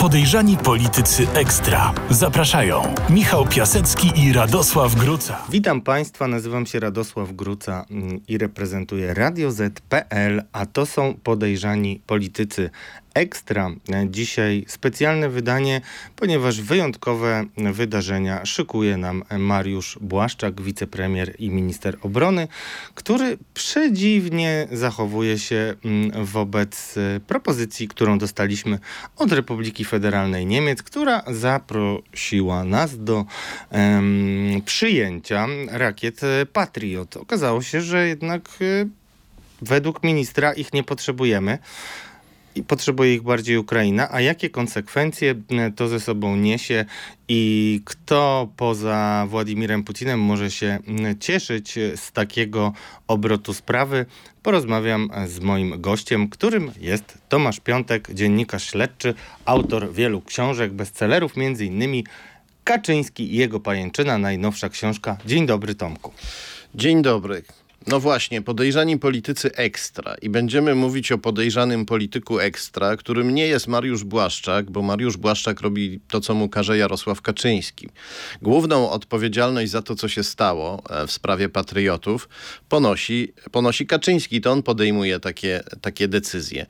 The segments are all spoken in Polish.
Podejrzani politycy ekstra. Zapraszają Michał Piasecki i Radosław Gruca. Witam Państwa, nazywam się Radosław Gruca mm, i reprezentuję Radio Z.pl, a to są podejrzani politycy Ekstra. Dzisiaj specjalne wydanie, ponieważ wyjątkowe wydarzenia szykuje nam Mariusz Błaszczak, wicepremier i minister obrony, który przedziwnie zachowuje się mm, wobec e, propozycji, którą dostaliśmy od Republiki Federalnej Niemiec, która zaprosiła nas do um, przyjęcia rakiet Patriot. Okazało się, że jednak e, według ministra ich nie potrzebujemy i potrzebuje ich bardziej Ukraina, a jakie konsekwencje e, to ze sobą niesie i kto poza Władimirem Putinem może się cieszyć z takiego obrotu sprawy, porozmawiam z moim gościem, którym jest Tomasz Piątek, dziennikarz śledczy, autor wielu książek, bestsellerów, innymi Kaczyński i jego pajęczyna, najnowsza książka. Dzień dobry Tomku. Dzień dobry. No właśnie, podejrzani politycy ekstra. I będziemy mówić o podejrzanym polityku ekstra, którym nie jest Mariusz Błaszczak, bo Mariusz Błaszczak robi to, co mu każe Jarosław Kaczyński. Główną odpowiedzialność za to, co się stało e, w sprawie patriotów, ponosi, ponosi Kaczyński. To on podejmuje takie, takie decyzje.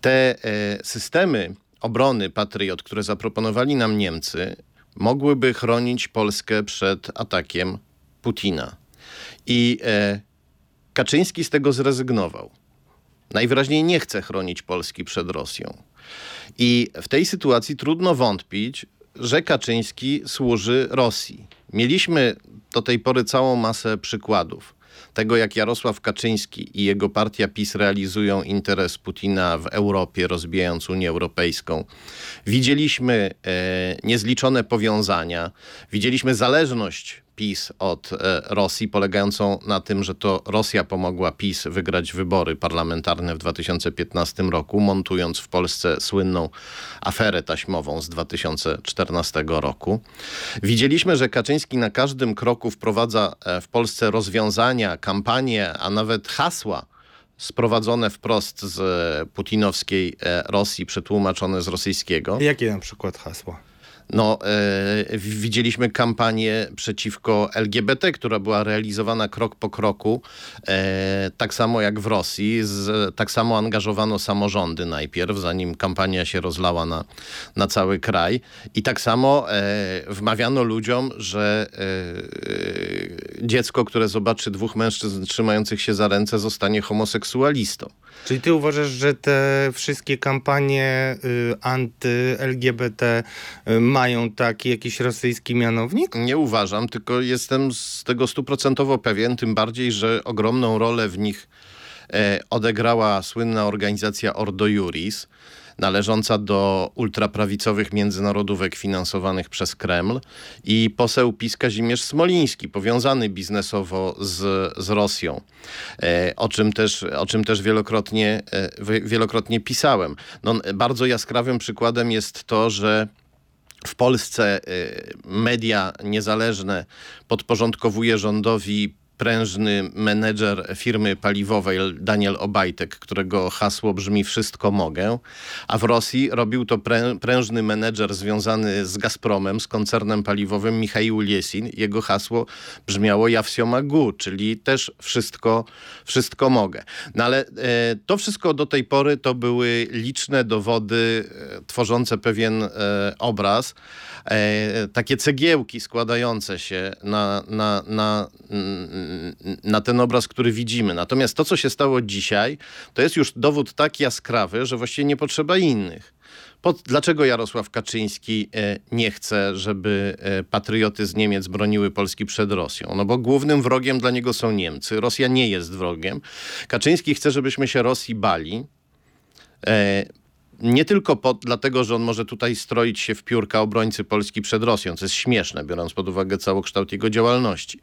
Te e, systemy obrony patriot, które zaproponowali nam Niemcy, mogłyby chronić Polskę przed atakiem Putina. I e, Kaczyński z tego zrezygnował. Najwyraźniej nie chce chronić Polski przed Rosją. I w tej sytuacji trudno wątpić, że Kaczyński służy Rosji. Mieliśmy do tej pory całą masę przykładów tego, jak Jarosław Kaczyński i jego partia PiS realizują interes Putina w Europie, rozbijając Unię Europejską. Widzieliśmy e, niezliczone powiązania, widzieliśmy zależność PiS od e, Rosji, polegającą na tym, że to Rosja pomogła PiS wygrać wybory parlamentarne w 2015 roku, montując w Polsce słynną aferę taśmową z 2014 roku. Widzieliśmy, że Kaczyński na każdym kroku wprowadza e, w Polsce rozwiązania, kampanie, a nawet hasła, sprowadzone wprost z e, putinowskiej Rosji, przetłumaczone z rosyjskiego. Jakie na przykład hasła? No, e, widzieliśmy kampanię przeciwko LGBT, która była realizowana krok po kroku, e, tak samo jak w Rosji. Z, tak samo angażowano samorządy najpierw, zanim kampania się rozlała na, na cały kraj. I tak samo e, wmawiano ludziom, że e, e, dziecko, które zobaczy dwóch mężczyzn trzymających się za ręce, zostanie homoseksualistą. Czyli ty uważasz, że te wszystkie kampanie y, anty-LGBT y, mają taki jakiś rosyjski mianownik? Nie uważam, tylko jestem z tego stuprocentowo pewien, tym bardziej, że ogromną rolę w nich e, odegrała słynna organizacja Ordo Juris, należąca do ultraprawicowych międzynarodówek finansowanych przez Kreml i poseł PiS Kazimierz Smoliński, powiązany biznesowo z, z Rosją, e, o czym też, o czym też wielokrotnie, e, wielokrotnie pisałem. No, bardzo jaskrawym przykładem jest to, że w Polsce y, media niezależne podporządkowuje rządowi prężny menedżer firmy paliwowej Daniel Obajtek, którego hasło brzmi wszystko mogę, a w Rosji robił to prężny menedżer związany z Gazpromem, z koncernem paliwowym Michał Liesin. Jego hasło brzmiało ja wsio magu, czyli też wszystko, wszystko mogę. No ale e, to wszystko do tej pory to były liczne dowody e, tworzące pewien e, obraz, takie cegiełki składające się na, na, na, na ten obraz, który widzimy. Natomiast to, co się stało dzisiaj, to jest już dowód tak jaskrawy, że właściwie nie potrzeba innych. Pod, dlaczego Jarosław Kaczyński e, nie chce, żeby e, patrioty z Niemiec broniły Polski przed Rosją? No bo głównym wrogiem dla niego są Niemcy. Rosja nie jest wrogiem. Kaczyński chce, żebyśmy się Rosji bali. Nie tylko dlatego, że on może tutaj stroić się w piórka obrońcy Polski przed Rosją, co jest śmieszne, biorąc pod uwagę całokształt jego działalności.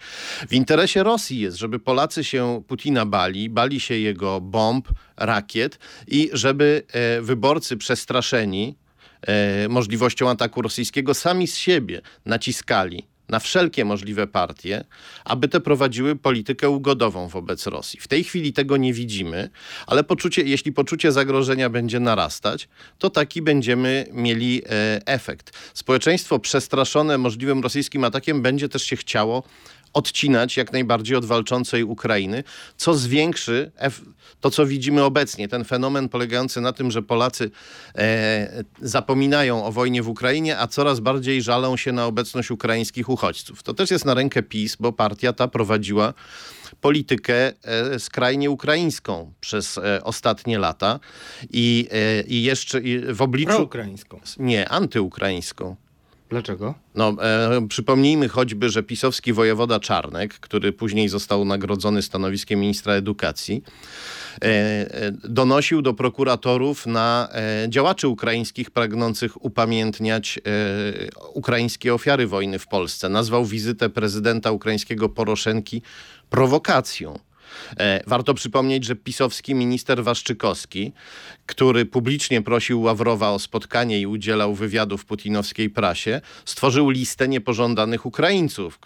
W interesie Rosji jest, żeby Polacy się Putina bali, bali się jego bomb, rakiet i żeby e, wyborcy przestraszeni e, możliwością ataku rosyjskiego sami z siebie naciskali na wszelkie możliwe partie, aby te prowadziły politykę ugodową wobec Rosji. W tej chwili tego nie widzimy, ale poczucie, jeśli poczucie zagrożenia będzie narastać, to taki będziemy mieli e, efekt. Społeczeństwo przestraszone możliwym rosyjskim atakiem będzie też się chciało odcinać jak najbardziej od walczącej Ukrainy, co zwiększy to, co widzimy obecnie. Ten fenomen polegający na tym, że Polacy e, zapominają o wojnie w Ukrainie, a coraz bardziej żalą się na obecność ukraińskich uchodźców. To też jest na rękę PiS, bo partia ta prowadziła politykę e, skrajnie ukraińską przez e, ostatnie lata i, e, i jeszcze i w obliczu... Proukraińską. Nie, antyukraińską. Dlaczego? No, e, przypomnijmy choćby, że pisowski wojewoda Czarnek, który później został nagrodzony stanowiskiem ministra edukacji, e, e, donosił do prokuratorów na e, działaczy ukraińskich pragnących upamiętniać e, ukraińskie ofiary wojny w Polsce. Nazwał wizytę prezydenta ukraińskiego Poroszenki prowokacją. E, warto przypomnieć, że pisowski minister Waszczykowski, który publicznie prosił Ławrowa o spotkanie i udzielał wywiadów putinowskiej prasie, stworzył listę niepożądanych Ukraińców.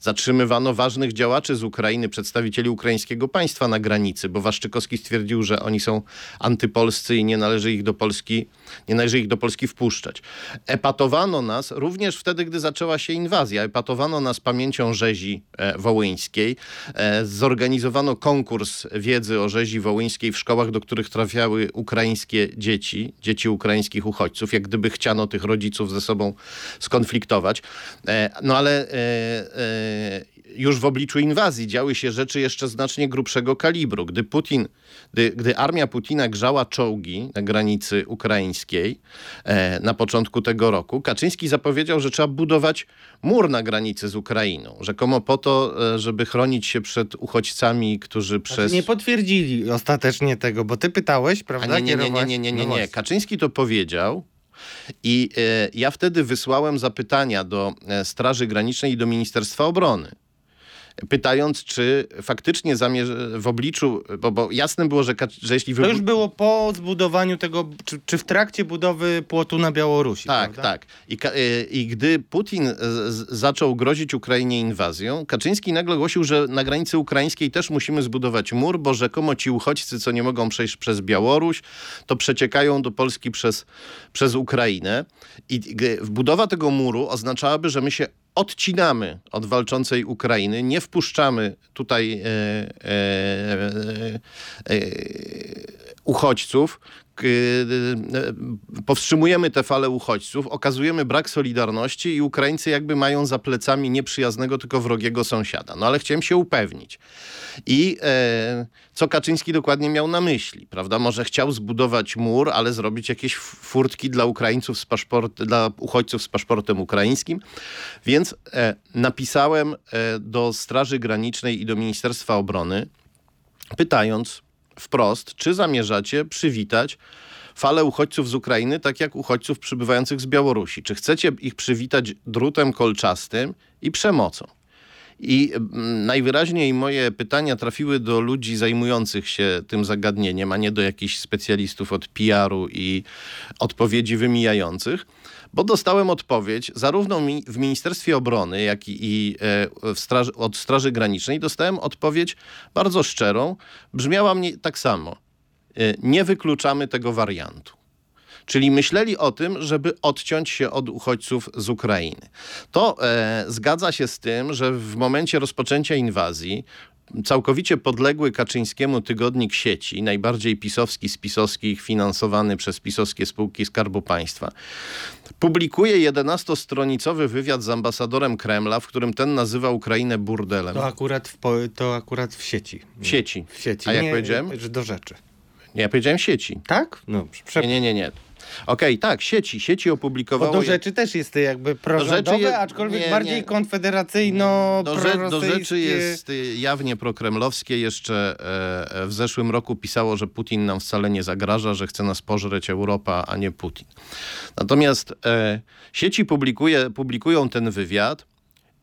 Zatrzymywano ważnych działaczy z Ukrainy, przedstawicieli ukraińskiego państwa na granicy, bo Waszczykowski stwierdził, że oni są antypolscy i nie należy ich do Polski, nie należy ich do Polski wpuszczać. Epatowano nas również wtedy, gdy zaczęła się inwazja. Epatowano nas pamięcią rzezi e, wołyńskiej. E, zorganizowano konkurs wiedzy o rzezi wołyńskiej w szkołach, do których trafiały ukraińskie dzieci, dzieci ukraińskich uchodźców, jak gdyby chciano tych rodziców ze sobą skonfliktować. E, no ale już w obliczu inwazji działy się rzeczy jeszcze znacznie grubszego kalibru. Gdy Putin, gdy, gdy armia Putina grzała czołgi na granicy ukraińskiej e, na początku tego roku, Kaczyński zapowiedział, że trzeba budować mur na granicy z Ukrainą. Rzekomo po to, e, żeby chronić się przed uchodźcami, którzy znaczy, przez... nie potwierdzili ostatecznie tego, bo ty pytałeś, prawda? A nie, nie, nie, nie, nie, nie, nie, nie. No Kaczyński to powiedział, i e, ja wtedy wysłałem zapytania do e, Straży Granicznej i do Ministerstwa Obrony pytając, czy faktycznie zamierza w obliczu, bo, bo jasne było, że, że jeśli... To już było po zbudowaniu tego, czy, czy w trakcie budowy płotu na Białorusi, Tak, prawda? tak. I, y, I gdy Putin z, zaczął grozić Ukrainie inwazją, Kaczyński nagle głosił, że na granicy ukraińskiej też musimy zbudować mur, bo rzekomo ci uchodźcy, co nie mogą przejść przez Białoruś, to przeciekają do Polski przez, przez Ukrainę. I budowa tego muru oznaczałaby, że my się odcinamy od walczącej Ukrainy, nie wpuszczamy tutaj e, e, e, e uchodźców, powstrzymujemy tę falę uchodźców, okazujemy brak solidarności i Ukraińcy jakby mają za plecami nieprzyjaznego, tylko wrogiego sąsiada. No ale chciałem się upewnić. I e, co Kaczyński dokładnie miał na myśli, prawda? Może chciał zbudować mur, ale zrobić jakieś furtki dla Ukraińców z paszport, dla uchodźców z paszportem ukraińskim. Więc e, napisałem e, do Straży Granicznej i do Ministerstwa Obrony, pytając, wprost, czy zamierzacie przywitać falę uchodźców z Ukrainy, tak jak uchodźców przybywających z Białorusi? Czy chcecie ich przywitać drutem kolczastym i przemocą? I mm, najwyraźniej moje pytania trafiły do ludzi zajmujących się tym zagadnieniem, a nie do jakichś specjalistów od PR-u i odpowiedzi wymijających bo dostałem odpowiedź zarówno w Ministerstwie Obrony, jak i e, straży, od Straży Granicznej. Dostałem odpowiedź bardzo szczerą. Brzmiała mnie tak samo. E, nie wykluczamy tego wariantu. Czyli myśleli o tym, żeby odciąć się od uchodźców z Ukrainy. To e, zgadza się z tym, że w momencie rozpoczęcia inwazji całkowicie podległy Kaczyńskiemu tygodnik sieci, najbardziej pisowski z pisowskich, finansowany przez pisowskie spółki Skarbu Państwa, publikuje 11-stronicowy wywiad z ambasadorem Kremla, w którym ten nazywa Ukrainę burdelem. To akurat w, to akurat w sieci. W sieci. W sieci. A jak nie, powiedziałem? Do rzeczy. Nie, ja powiedziałem sieci. Tak? No, nie, nie, nie, nie. Okej, okay, tak, sieci, sieci opublikowało... Bo do rzeczy też jest jakby prorządowe, je... aczkolwiek nie, bardziej nie. konfederacyjno do, do rzeczy jest jawnie prokremlowskie. Jeszcze e, e, w zeszłym roku pisało, że Putin nam wcale nie zagraża, że chce nas pożreć Europa, a nie Putin. Natomiast e, sieci publikuje, publikują ten wywiad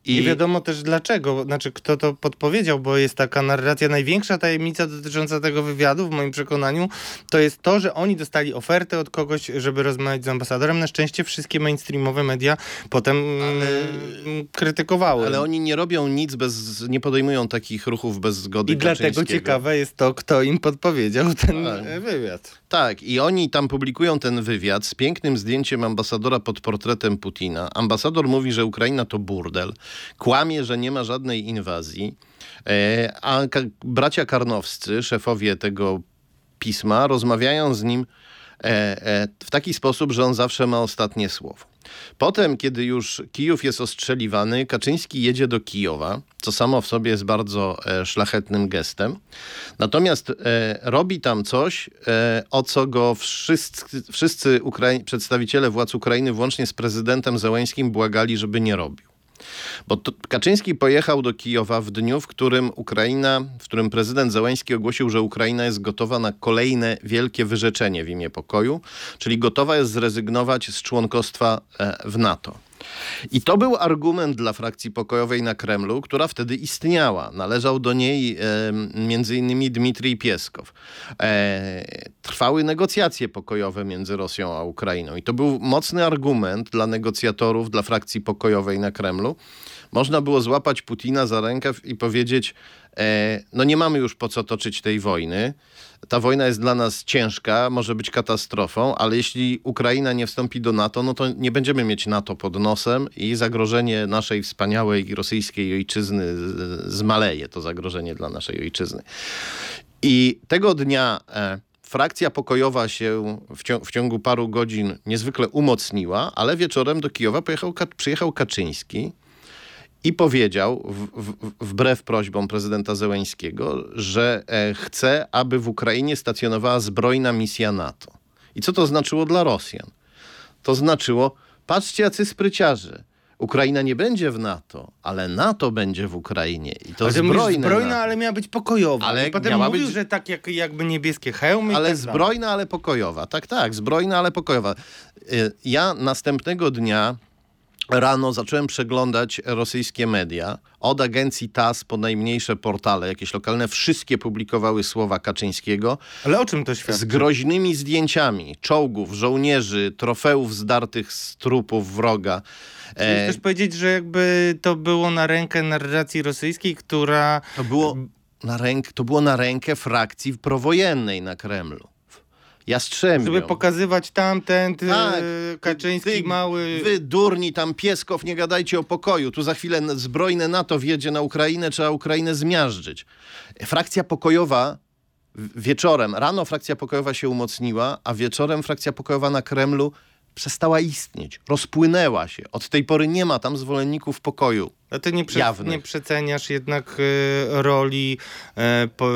I nie wiadomo też dlaczego, znaczy kto to podpowiedział, bo jest taka narracja, największa tajemnica dotycząca tego wywiadu, w moim przekonaniu, to jest to, że oni dostali ofertę od kogoś, żeby rozmawiać z ambasadorem. Na szczęście wszystkie mainstreamowe media potem ale, mm, krytykowały. Ale oni nie robią nic bez, nie podejmują takich ruchów bez zgody I dlatego ciekawe jest to, kto im podpowiedział ten tak. wywiad. Tak, i oni tam publikują ten wywiad z pięknym zdjęciem ambasadora pod portretem Putina. Ambasador mówi, że Ukraina to burdel kłamie, że nie ma żadnej inwazji, e, a bracia karnowscy, szefowie tego pisma, rozmawiają z nim e, e, w taki sposób, że on zawsze ma ostatnie słowo. Potem, kiedy już Kijów jest ostrzeliwany, Kaczyński jedzie do Kijowa, co samo w sobie jest bardzo szlachetnym gestem. Natomiast robi tam coś, o co go wszyscy, wszyscy przedstawiciele władz Ukrainy, włącznie z prezydentem Zełęskim, błagali, żeby nie robił. Bo Kaczyński pojechał do Kijowa w dniu, w którym Ukraina, w którym prezydent Załański ogłosił, że Ukraina jest gotowa na kolejne wielkie wyrzeczenie w imię pokoju, czyli gotowa jest zrezygnować z członkostwa e, w NATO. I to był argument dla frakcji pokojowej na Kremlu, która wtedy istniała. Należał do niej e, między innymi Dmitrij Pieskow. E, trwały negocjacje pokojowe między Rosją a Ukrainą i to był mocny argument dla negocjatorów, dla frakcji pokojowej na Kremlu. Można było złapać Putina za rękę i powiedzieć, no nie mamy już po co toczyć tej wojny ta wojna jest dla nas ciężka, może być katastrofą, ale jeśli Ukraina nie wstąpi do NATO, no to nie będziemy mieć NATO pod nosem i zagrożenie naszej wspaniałej rosyjskiej ojczyzny zmaleje, to zagrożenie dla naszej ojczyzny. I tego dnia e, frakcja pokojowa się w, ciągu, w ciągu paru godzin niezwykle umocniła, ale wieczorem do Kijowa pojechał, przyjechał Kaczyński i powiedział, w, w, wbrew prośbom prezydenta Zełęńskiego, że e, chce, aby w Ukrainie stacjonowała zbrojna misja NATO. I co to znaczyło dla Rosjan? To znaczyło, patrzcie jacy spryciarze. Ukraina nie będzie w NATO, ale NATO będzie w Ukrainie. I to zbrojne. Zbrojna, ale miała być pokojowa. Ale I potem mówił, być... że tak jak, jakby niebieskie hełmy. Ale tak zbrojna, ale pokojowa. Tak, tak, zbrojna, ale pokojowa. E, ja następnego dnia rano zacząłem przeglądać rosyjskie media. Od agencji TAS po najmniejsze portale, jakieś lokalne, wszystkie publikowały słowa Kaczyńskiego. Ale o czym to świadczy? Z groźnymi zdjęciami czołgów, żołnierzy, trofeów zdartych z trupów wroga. Chcesz też powiedzieć, że jakby to było na rękę narracji rosyjskiej, która... To było na, ręk, to było na rękę frakcji prowojennej na Kremlu. Jastrzębią. Żeby pokazywać tamten, ty, tak, Kaczyński ty, mały... Wy durni tam Pieskow, nie gadajcie o pokoju. Tu za chwilę zbrojne NATO wjedzie na Ukrainę, trzeba Ukrainę zmiażdżyć. Frakcja pokojowa wieczorem, rano frakcja pokojowa się umocniła, a wieczorem frakcja pokojowa na Kremlu przestała istnieć, rozpłynęła się. Od tej pory nie ma tam zwolenników pokoju. A ty nie, prze, nie przeceniasz jednak y, roli y, po,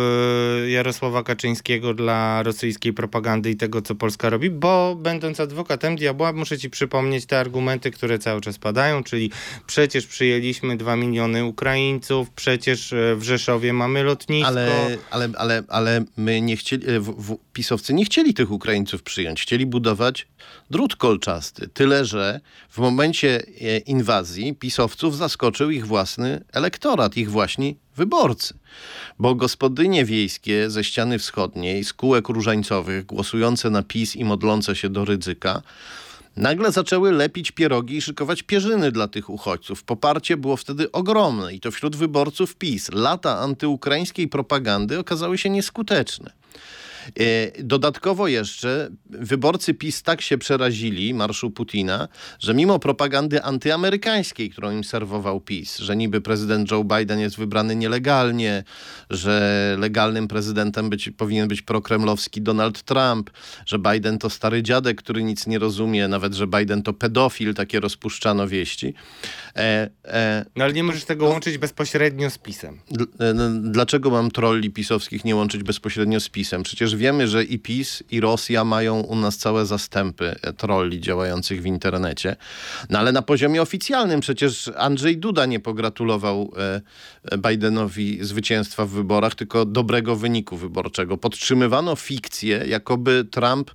Jarosława Kaczyńskiego dla rosyjskiej propagandy i tego, co Polska robi, bo będąc adwokatem diabła, muszę ci przypomnieć te argumenty, które cały czas padają, czyli przecież przyjęliśmy dwa miliony Ukraińców, przecież e, w Rzeszowie mamy lotnisko. Ale, ale, ale, ale my nie chcieli, w, w, pisowcy nie chcieli tych Ukraińców przyjąć, chcieli budować drut kolczasty. Tyle, że w momencie inwazji pisowców zaskoczył ich własny elektorat, ich właśnie wyborcy. Bo gospodynie wiejskie ze ściany wschodniej, z kółek różańcowych, głosujące na PiS i modlące się do ryzyka, nagle zaczęły lepić pierogi i szykować pierzyny dla tych uchodźców. Poparcie było wtedy ogromne i to wśród wyborców PiS. Lata antyukraińskiej propagandy okazały się nieskuteczne. E, dodatkowo jeszcze wyborcy PiS tak się przerazili marszu Putina, że mimo propagandy antyamerykańskiej, którą im serwował PiS, że niby prezydent Joe Biden jest wybrany nielegalnie, że legalnym prezydentem być, powinien być prokremlowski Donald Trump, że Biden to stary dziadek, który nic nie rozumie, nawet że Biden to pedofil, takie rozpuszczano wieści. E, e, no ale nie możesz tego no, łączyć bezpośrednio z PiSem. E, no, dlaczego mam trolli pisowskich nie łączyć bezpośrednio z PiSem? Przecież wiemy, że i PiS, i Rosja mają u nas całe zastępy trolli działających w internecie. No ale na poziomie oficjalnym przecież Andrzej Duda nie pogratulował e, Bidenowi zwycięstwa w wyborach, tylko dobrego wyniku wyborczego. Podtrzymywano fikcję, jakoby Trump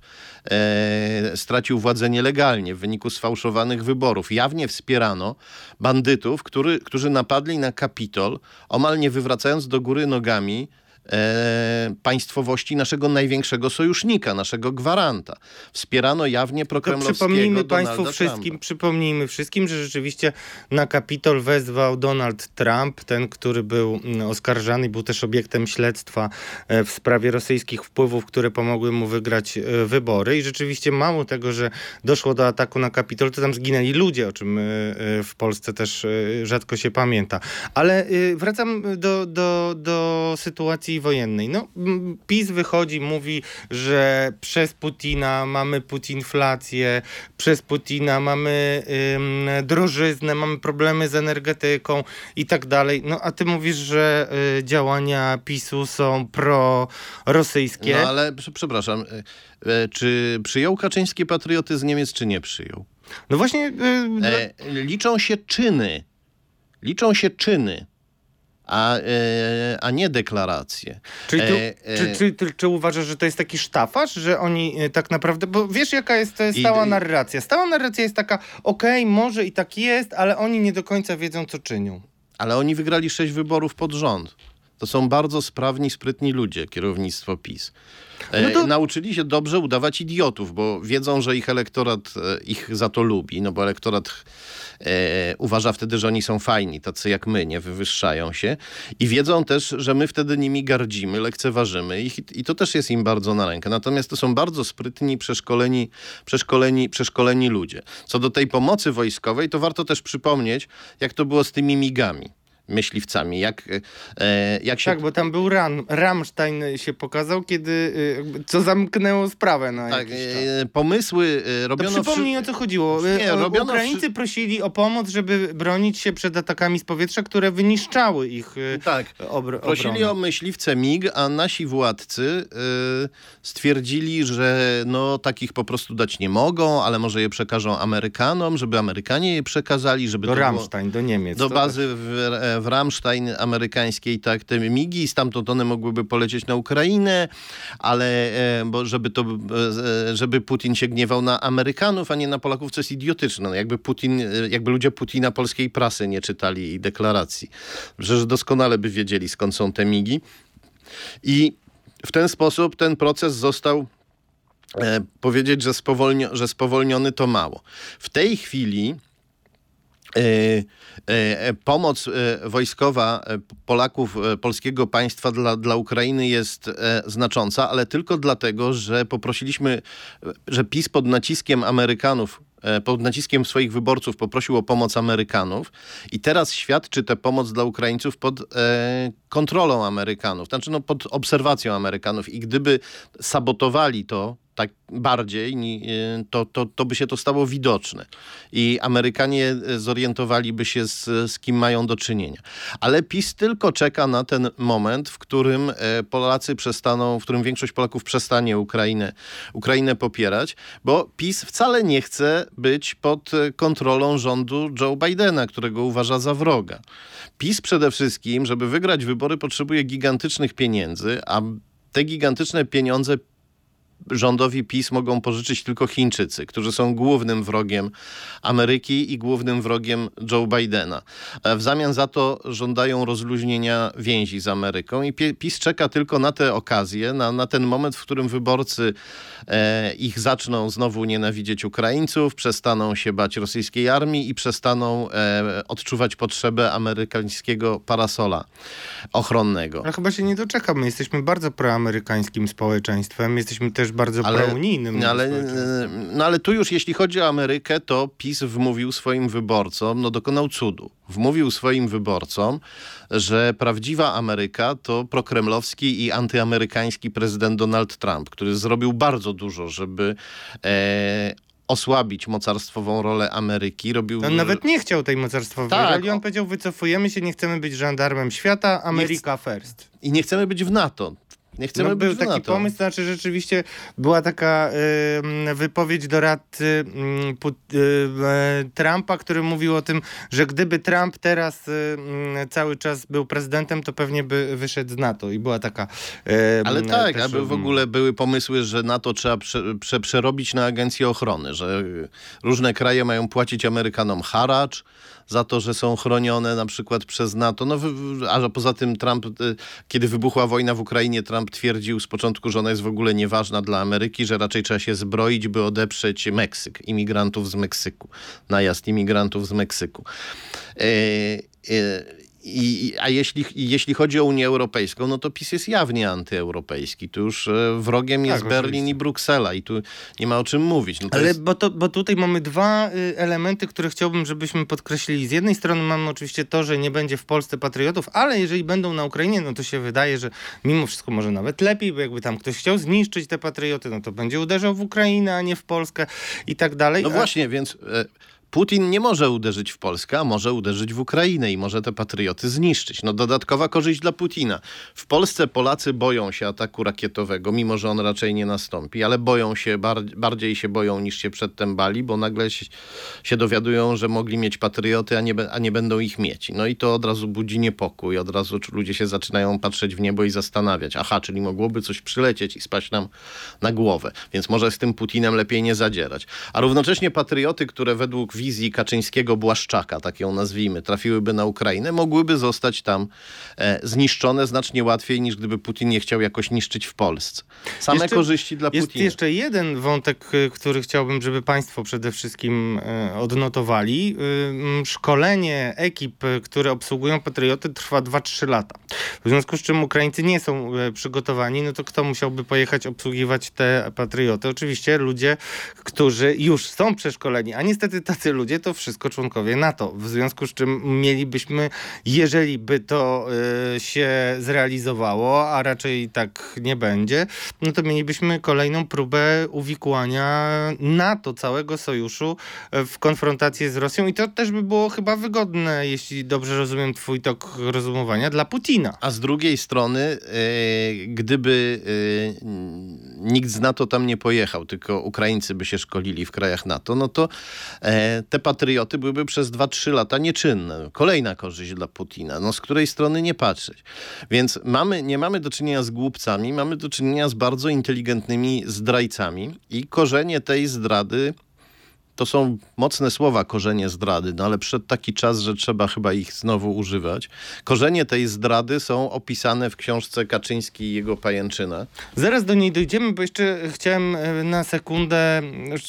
e, stracił władzę nielegalnie w wyniku sfałszowanych wyborów. Jawnie wspierano bandytów, który, którzy napadli na Kapitol, omal nie wywracając do góry nogami e, państwowości naszego największego sojusznika, naszego gwaranta. Wspierano jawnie To prokremlowskiego przypomnijmy Donalda Państwu wszystkim, Trumpa. przypomnijmy wszystkim, że rzeczywiście na Kapitol wezwał Donald Trump, ten, który był mm, oskarżany, był też obiektem śledztwa e, w sprawie rosyjskich wpływów, które pomogły mu wygrać e, wybory. I rzeczywiście mało tego, że doszło do ataku na Kapitol, to tam zginęli ludzie, o czym e, w Polsce też rzadko się pamięta. Ale wracam do, do, do sytuacji wojennej. No, PiS wychodzi, mówi, że przez Putina mamy putinflację, przez Putina mamy ym, drożyznę, mamy problemy z energetyką i tak dalej. No a ty mówisz, że y, działania PiSu są prorosyjskie. No ale prze- przepraszam, e, e, czy przyjął Kaczyński patrioty z Niemiec, czy nie przyjął? No właśnie, y, dla- E, liczą się czyny. Liczą się czyny, a, e, a nie deklaracje. czyli ty, e, e, czy, czy, czy, czy uważasz, że to jest taki sztafaż, że oni y, tak naprawdę, bo wiesz jaka jest e, stała I- narracja? Stała narracja jest taka, okej, może i tak jest, ale oni nie do końca wiedzą, co czynią. Ale oni wygrali sześć wyborów pod rząd. To są bardzo sprawni, sprytni ludzie, kierownictwo PiS. E, No to- Nauczyli się dobrze udawać idiotów, bo wiedzą, że ich elektorat e, ich za to lubi, no bo elektorat e, uważa wtedy, że oni są fajni, tacy jak my, nie wywyższają się. I wiedzą też, że my wtedy nimi gardzimy, lekceważymy ich i, i to też jest im bardzo na rękę. Natomiast to są bardzo sprytni, przeszkoleni, przeszkoleni, przeszkoleni ludzie. Co do tej pomocy wojskowej, to warto też przypomnieć, jak to było z tymi migami myśliwcami, jak, e, jak się Tak, bo tam był Ram, Rammstein się pokazał, kiedy, jakby, co zamknęło sprawę na tak, e, pomysły e, To robiono... przypomnij wszy- o co chodziło. Nie, robiono Ukraińcy prosili o pomoc, żeby bronić się przed atakami z powietrza, które wyniszczały ich Tak. obr- Prosili o myśliwce MIG, a nasi władcy stwierdzili, że no, takich po prostu dać nie mogą, ale może je przekażą Amerykanom, żeby Amerykanie je przekazali, żeby Do to było... Do Niemiec. Do bazy w, w Rammstein amerykańskiej, tak, te migi, stamtąd one mogłyby polecieć na Ukrainę, ale e, bo żeby to, e, żeby Putin się gniewał na Amerykanów, a nie na Polaków, co jest idiotyczne. No, jakby Putin, e, jakby ludzie Putina polskiej prasy nie czytali i deklaracji. Przecież doskonale by wiedzieli, skąd są te migi. I w ten sposób ten proces został e, powiedzieć, że, spowolnio, że spowolniony to mało. W tej chwili e, e, pomoc e, wojskowa e, Polaków, e, polskiego państwa dla, dla Ukrainy jest e, znacząca, ale tylko dlatego, że poprosiliśmy, że PiS pod naciskiem Amerykanów e, pod naciskiem swoich wyborców poprosił o pomoc Amerykanów i teraz świadczy tę pomoc dla Ukraińców pod kontrolą Amerykanów, znaczy no, pod obserwacją Amerykanów. I gdyby sabotowali to tak bardziej, e, to, to, to by się to stało widoczne i Amerykanie zorientowaliby się z, z kim mają do czynienia. Ale PiS tylko czeka na ten moment, w którym e, Polacy przestaną, w którym większość Polaków przestanie Ukrainę, Ukrainę popierać, bo PiS wcale nie chce być pod e, kontrolą rządu Joe Bidena, którego uważa za wroga. PiS przede wszystkim, żeby wygrać wybory, potrzebuje gigantycznych pieniędzy, a te gigantyczne pieniądze rządowi PiS mogą pożyczyć tylko Chińczycy, którzy są głównym wrogiem Ameryki i głównym wrogiem Joe Bidena. E, W zamian za to żądają rozluźnienia więzi z Ameryką i PiS czeka tylko na tę okazję, na, na ten moment, w którym wyborcy e, ich zaczną znowu nienawidzieć Ukraińców, przestaną się bać rosyjskiej armii i przestaną e, odczuwać potrzebę amerykańskiego parasola ochronnego. Ale chyba się nie doczekam. My jesteśmy bardzo proamerykańskim społeczeństwem. Jesteśmy też bardzo prounijnym no, ale, społeczeństwem. no ale tu już jeśli chodzi o Amerykę, to PiS wmówił swoim wyborcom, no dokonał cudu. Wmówił swoim wyborcom, że prawdziwa Ameryka to prokremlowski i antyamerykański prezydent Donald Trump, który zrobił bardzo dużo, żeby e, osłabić mocarstwową rolę Ameryki. Robił On nawet nie chciał tej mocarstwowej Tak. roli. On powiedział, wycofujemy się, nie chcemy być żandarmem świata, Ameryka first. I nie chcemy być w NATO. Nie chcemy no, był taki pomysł, znaczy rzeczywiście była taka y, wypowiedź doradcy y, Put- y, y, Trumpa, który mówił o tym, że gdyby Trump teraz y, y, cały czas był prezydentem, to pewnie by wyszedł z NATO. I była taka Ale tak, też, aby w mm, ogóle były pomysły, że NATO trzeba prze, prze, przerobić na agencję ochrony, że różne kraje mają płacić Amerykanom haracz za to, że są chronione na przykład przez NATO. No, a poza tym Trump, y, kiedy wybuchła wojna w Ukrainie, Trump twierdził z początku, że ona jest w ogóle nieważna dla Ameryki, że raczej trzeba się zbroić, by odeprzeć Meksyk, imigrantów z Meksyku, najazd imigrantów z Meksyku. E, e, i, a jeśli, jeśli chodzi o Unię Europejską, no to PiS jest jawnie antyeuropejski. Tu już e, wrogiem jest Berlin oczywiście. i Bruksela i tu nie ma o czym mówić. No Ale jest, bo, to, bo tutaj mamy dwa y, elementy, które chciałbym, żebyśmy podkreślili. Z jednej strony mamy oczywiście to, że nie będzie w Polsce patriotów, ale jeżeli będą na Ukrainie, no to się wydaje, że mimo wszystko może nawet lepiej, bo jakby tam ktoś chciał zniszczyć te patrioty, no to będzie uderzał w Ukrainę, a nie w Polskę i tak dalej. no A- właśnie, więc e, Putin nie może uderzyć w Polskę, a może uderzyć w Ukrainę i może te patrioty zniszczyć. No dodatkowa korzyść dla Putina. W Polsce Polacy boją się ataku rakietowego, mimo że on raczej nie nastąpi, ale boją się, bar bardziej się boją niż się przedtem bali, bo nagle się, dowiadują, że mogli mieć patrioty, a nie, a nie będą ich mieć. No i to od razu budzi niepokój, od razu ludzie się zaczynają patrzeć w niebo i zastanawiać, aha, czyli mogłoby coś przylecieć i spaść nam na głowę, więc może z tym Putinem lepiej nie zadzierać. A równocześnie patrioty, które według wizji Kaczyńskiego Błaszczaka, tak ją nazwijmy, trafiłyby na Ukrainę, mogłyby zostać tam e, zniszczone znacznie łatwiej niż gdyby Putin nie chciał jakoś niszczyć w Polsce. Same Jeszcze- korzyści dla Jest Putina. jeszcze jeden wątek, y, który chciałbym, żeby Państwo przede wszystkim y, odnotowali. Szkolenie ekip, które obsługują patrioty, trwa 2-3 lata. W związku z czym Ukraińcy nie są przygotowani, no to kto musiałby pojechać obsługiwać te patrioty? Oczywiście ludzie, którzy już są przeszkoleni, a niestety tacy ludzie to wszystko członkowie NATO. W związku z czym mielibyśmy, jeżeli by to y, się zrealizowało, a raczej tak nie będzie, no to mielibyśmy kolejną próbę uwikłania NATO, całego sojuszu e, w konfrontację z Rosją i to też by było chyba wygodne, jeśli dobrze rozumiem twój tok rozumowania, dla Putina. A z drugiej strony, e, gdyby e, nikt z NATO tam nie pojechał, tylko Ukraińcy by się szkolili w krajach NATO, no to e, te patrioty byłyby przez 2-3 lata nieczynne. Kolejna korzyść dla Putina, no z której strony nie patrzeć. Więc mamy, nie mamy do czynienia z głupcami, mamy do czynienia z bardzo inteligentnymi zdrajcami i korzenie tej zdrady to są mocne słowa, korzenie zdrady, no ale przyszedł taki czas, że trzeba chyba ich znowu używać. Korzenie tej zdrady są opisane w książce Kaczyński i jego pajęczyna. Zaraz do niej dojdziemy, bo jeszcze chciałem e, na sekundę mm,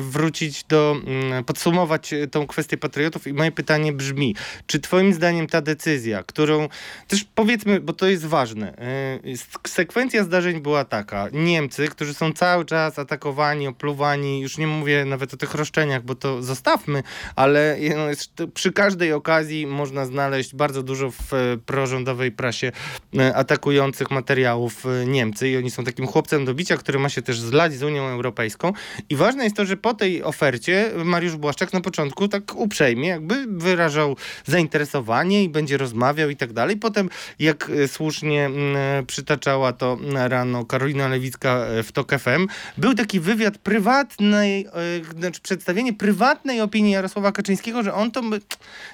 wrócić do, mm, podsumować e, tą kwestię patriotów i moje pytanie brzmi, czy twoim zdaniem ta decyzja, którą też powiedzmy, bo to jest ważne, e, sekwencja zdarzeń była taka, Niemcy, którzy są cały czas atakowani, opluwani, już nie mówię nawet o tych roszczeniach, bo to zostawmy, ale przy każdej okazji można znaleźć bardzo dużo w e, prorządowej prasie e, atakujących materiałów e, Niemcy i oni są takim chłopcem do bicia, który ma się też zlać z Unią Europejską i ważne jest to, że po tej ofercie Mariusz Błaszczak na początku tak uprzejmie jakby wyrażał zainteresowanie i będzie rozmawiał i tak dalej. Potem jak słusznie mm, przytaczała to rano Karolina Lewicka w TOK FM, był taki wywiad prywatnej, znaczy przedstawienie prywatnej opinii Jarosława Kaczyńskiego, że on to by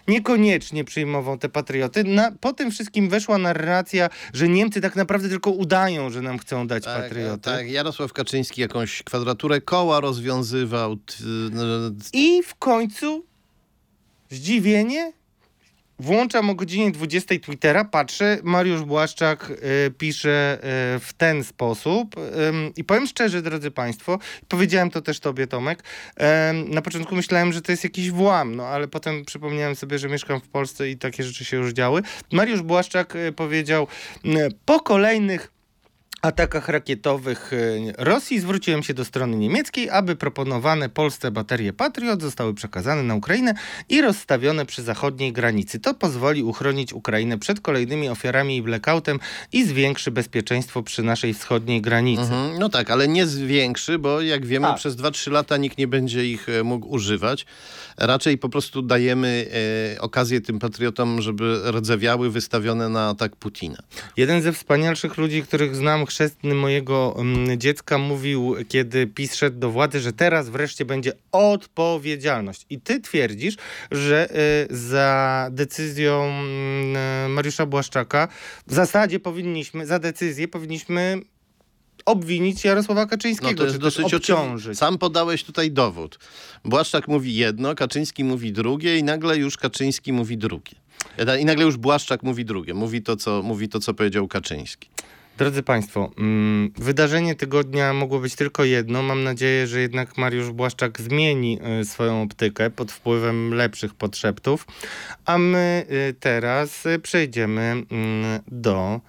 niekoniecznie przyjmował te patrioty. Na, po tym wszystkim weszła narracja, że Niemcy tak naprawdę tylko udają, że nam chcą dać patrioty. tak, Jarosław Kaczyński jakąś kwadraturę koła rozwiązywał. I w końcu zdziwienie. Włączam o godzinie 20 Twittera, patrzę, Mariusz Błaszczak y, pisze y, w ten sposób. Ym, I powiem szczerze, drodzy Państwo, powiedziałem to też Tobie, Tomek. Na początku myślałem, że to jest jakiś włam, no ale potem przypomniałem sobie, że mieszkam w Polsce i takie rzeczy się już działy. Mariusz Błaszczak y, powiedział, y, po kolejnych atakach rakietowych y, Rosji zwróciłem się do strony niemieckiej, aby proponowane Polsce baterie Patriot zostały przekazane na Ukrainę i rozstawione przy zachodniej granicy. To pozwoli uchronić Ukrainę przed kolejnymi ofiarami i blackoutem i zwiększy bezpieczeństwo przy naszej wschodniej granicy. Mhm, no tak, ale nie zwiększy, bo jak wiemy, Tak. przez 2-3 lata nikt nie będzie ich e, mógł używać. Raczej po prostu dajemy e, okazję tym patriotom, żeby rdzewiały wystawione na atak Putina. Jeden ze wspanialszych ludzi, których znam, chrzestny mojego mm, dziecka, mówił, kiedy PiS szedł do władzy, że teraz wreszcie będzie odpowiedzialność. I ty twierdzisz, że y, za decyzją mm, Mariusza Błaszczaka w zasadzie powinniśmy, za decyzję powinniśmy obwinić Jarosława Kaczyńskiego, No to jest dosyć obciążyć. Sam podałeś tutaj dowód. Błaszczak mówi jedno, Kaczyński mówi drugie i nagle już Kaczyński mówi drugie. I nagle już Błaszczak mówi drugie. Mówi to, co, mówi to, co powiedział Kaczyński. Drodzy Państwo, mm, wydarzenie tygodnia mogło być tylko jedno. Mam nadzieję, że jednak Mariusz Błaszczak zmieni y, swoją optykę pod wpływem lepszych podszeptów. A my y, teraz y, przejdziemy mm, do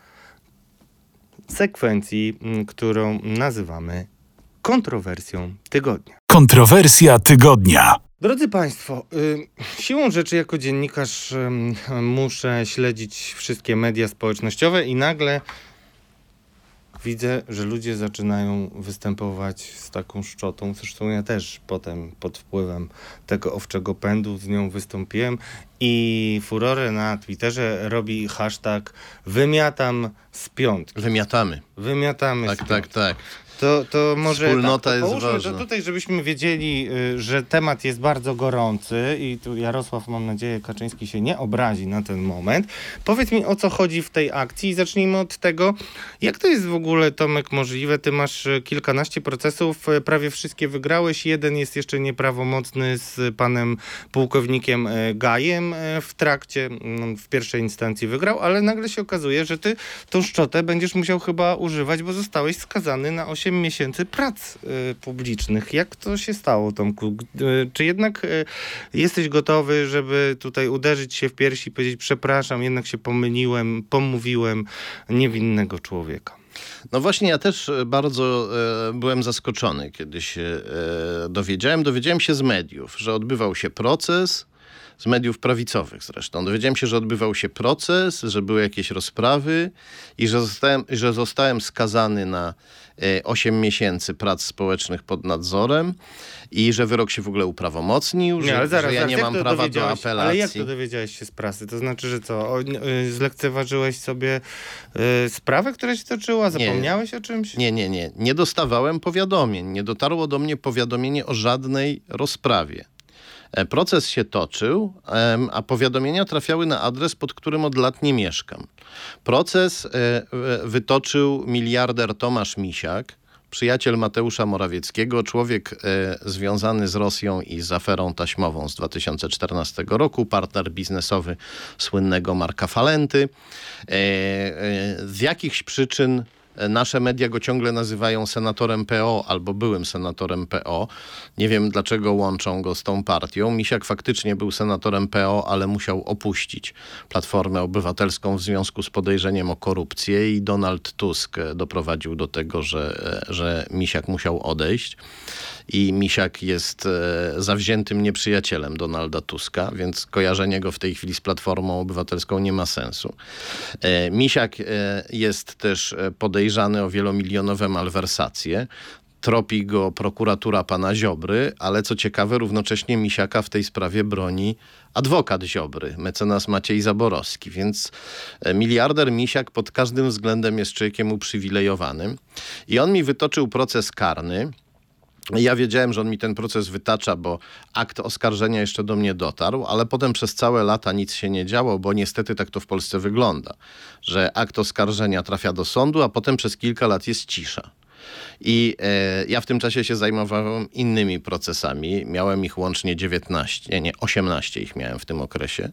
sekwencji, mm, którą nazywamy kontrowersją tygodnia. Kontrowersja tygodnia. Drodzy Państwo, y, siłą rzeczy jako dziennikarz muszę śledzić wszystkie media społecznościowe i nagle widzę, że ludzie zaczynają występować z taką szczotą. Zresztą ja też potem pod wpływem tego owczego pędu z nią wystąpiłem i furorę na Twitterze robi hashtag wymiatam z piątki. Wymiatamy. Wymiatamy z Tak, piątki. tak, tak. To, to może Wspólnota tak, to jest ważna. To tutaj, żebyśmy wiedzieli, y, że temat jest bardzo gorący i tu Jarosław, mam nadzieję, Kaczyński się nie obrazi na ten moment. Powiedz mi, o co chodzi w tej akcji i zacznijmy od tego, jak to jest w ogóle, Tomek, możliwe? Ty masz y, kilkanaście procesów, y, prawie wszystkie wygrałeś, jeden jest jeszcze nieprawomocny z panem pułkownikiem Gajem w trakcie, mm, w pierwszej instancji wygrał, ale nagle się okazuje, że ty tą szczotę będziesz musiał chyba używać, bo zostałeś skazany na 8 miesięcy prac y, publicznych. Jak to się stało, Tomku? Y, czy jednak y, jesteś gotowy, żeby tutaj uderzyć się w piersi i powiedzieć przepraszam, jednak się pomyliłem, pomówiłem niewinnego człowieka? No właśnie, ja też bardzo e, byłem zaskoczony, kiedy się e, dowiedziałem. Dowiedziałem się z mediów, że odbywał się proces, z mediów prawicowych zresztą. Dowiedziałem się, że odbywał się proces, że były jakieś rozprawy i że zostałem, że zostałem skazany na e, 8 miesięcy prac społecznych pod nadzorem i że wyrok się w ogóle uprawomocnił, że, że ja zaraz, nie mam prawa do apelacji. Ale jak to dowiedziałeś się z prasy? To znaczy, że co? O, y, zlekceważyłeś sobie y, sprawę, która się toczyła? Zapomniałeś o czymś? Nie, nie, nie. Nie dostawałem powiadomień. Nie dotarło do mnie powiadomienie o żadnej rozprawie. E, Proces się toczył, a powiadomienia trafiały na adres, pod którym od lat nie mieszkam. Proces e, wytoczył miliarder Tomasz Misiak, przyjaciel Mateusza Morawieckiego, człowiek e, związany z Rosją i z aferą taśmową z 2014 roku, partner biznesowy słynnego Marka Falenty. Z jakichś przyczyn nasze media go ciągle nazywają senatorem PO albo byłym senatorem PO. Nie wiem dlaczego łączą go z tą partią. Misiak faktycznie był senatorem PO, ale musiał opuścić Platformę Obywatelską w związku z podejrzeniem o korupcję i Donald Tusk e, doprowadził do tego, że, e, że Misiak musiał odejść. I Misiak jest e, zawziętym nieprzyjacielem Donalda Tuska, więc kojarzenie go w tej chwili z Platformą Obywatelską nie ma sensu. E, Misiak e, jest też e, podejrzany o wielomilionowe malwersacje. Tropi go prokuratura pana Ziobry, ale co ciekawe, równocześnie Misiaka w tej sprawie broni adwokat Ziobry, mecenas Maciej Zaborowski. Więc e, miliarder Misiak pod każdym względem jest człowiekiem uprzywilejowanym. I on mi wytoczył proces karny. Ja wiedziałem, że on mi ten proces wytacza, bo akt oskarżenia jeszcze do mnie dotarł, ale potem przez całe lata nic się nie działo, bo niestety tak to w Polsce wygląda, że akt oskarżenia trafia do sądu, a potem przez kilka lat jest cisza. I e, ja w tym czasie się zajmowałem innymi procesami. Miałem ich łącznie 19, nie, nie 18 ich miałem w tym okresie.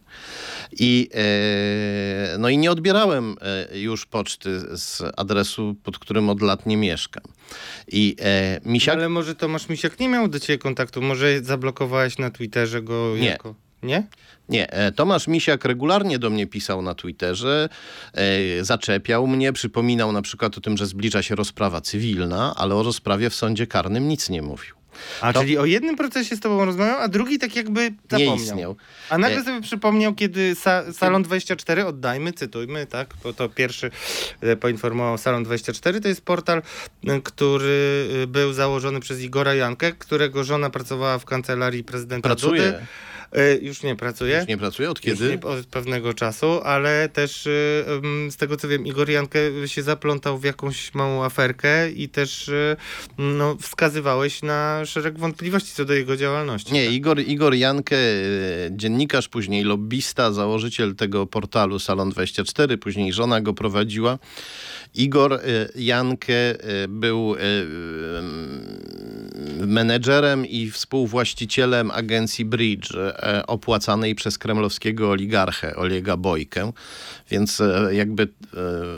I, e, no i nie odbierałem e, już poczty z adresu, pod którym od lat nie mieszkam. I e, misiak... Ale może Tomasz Misiak nie miał do ciebie kontaktu? Może zablokowałeś na Twitterze go Nie. jako... nie? Nie, e, Tomasz Misiak regularnie do mnie pisał na Twitterze, e, zaczepiał mnie, przypominał na przykład o tym, że zbliża się rozprawa cywilna, ale o rozprawie w sądzie karnym nic nie mówił. A To- czyli o jednym procesie z tobą rozmawiał, a drugi tak jakby zapomniał. Nie istniał. A nagle E, sobie przypomniał, kiedy sa Salon 24, oddajmy, cytujmy, tak, bo to pierwszy e, poinformował Salon 24, to jest portal, który był założony przez Igora Jankę, którego żona pracowała w kancelarii prezydenta Pracuje. Dudy. E, Już nie pracuje. Już nie pracuje? Od kiedy? nie, od pewnego czasu, ale też ym, z tego co wiem, Igor Jankę się zaplątał w jakąś małą aferkę i też y, no, wskazywałeś na szereg wątpliwości co do jego działalności. Nie, Igor, Igor Jankę, e, dziennikarz, później lobbista, założyciel tego portalu Salon 24, później żona go prowadziła. Igor e, Jankę e, był e, em, menedżerem i współwłaścicielem agencji Bridge, e, opłacanej przez kremlowskiego oligarchę Olega Bojkę. Więc e, jakby e,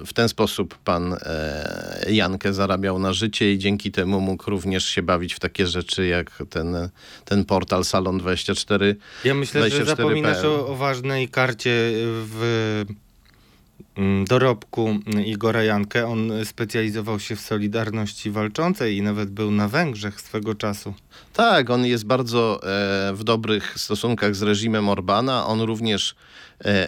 w ten sposób pan e, Jankę zarabiał na życie i dzięki temu mógł również się bawić w takie rzeczy jak ten, ten portal Salon 24. Ja myślę, że 24 zapominasz PL. o, o ważnej karcie w dorobku Igora Jankę. On specjalizował się w Solidarności Walczącej i nawet był na Węgrzech swego czasu. Tak, on jest bardzo e, w dobrych stosunkach z reżimem Orbana. On również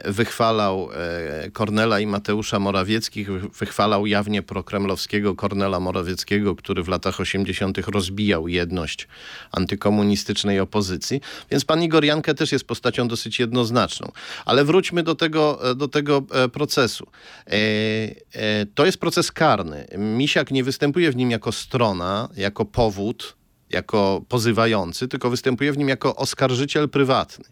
wychwalał e, Kornela i Mateusza Morawieckich, wy- wychwalał jawnie prokremlowskiego Kornela Morawieckiego, który w latach 80. rozbijał jedność antykomunistycznej opozycji. Więc pan Igor Jankę też jest postacią dosyć jednoznaczną. Ale wróćmy do tego, e, do tego e, procesu. E, e, to jest proces karny. Misiak nie występuje w nim jako strona, jako powód, jako pozywający, tylko występuje w nim jako oskarżyciel prywatny.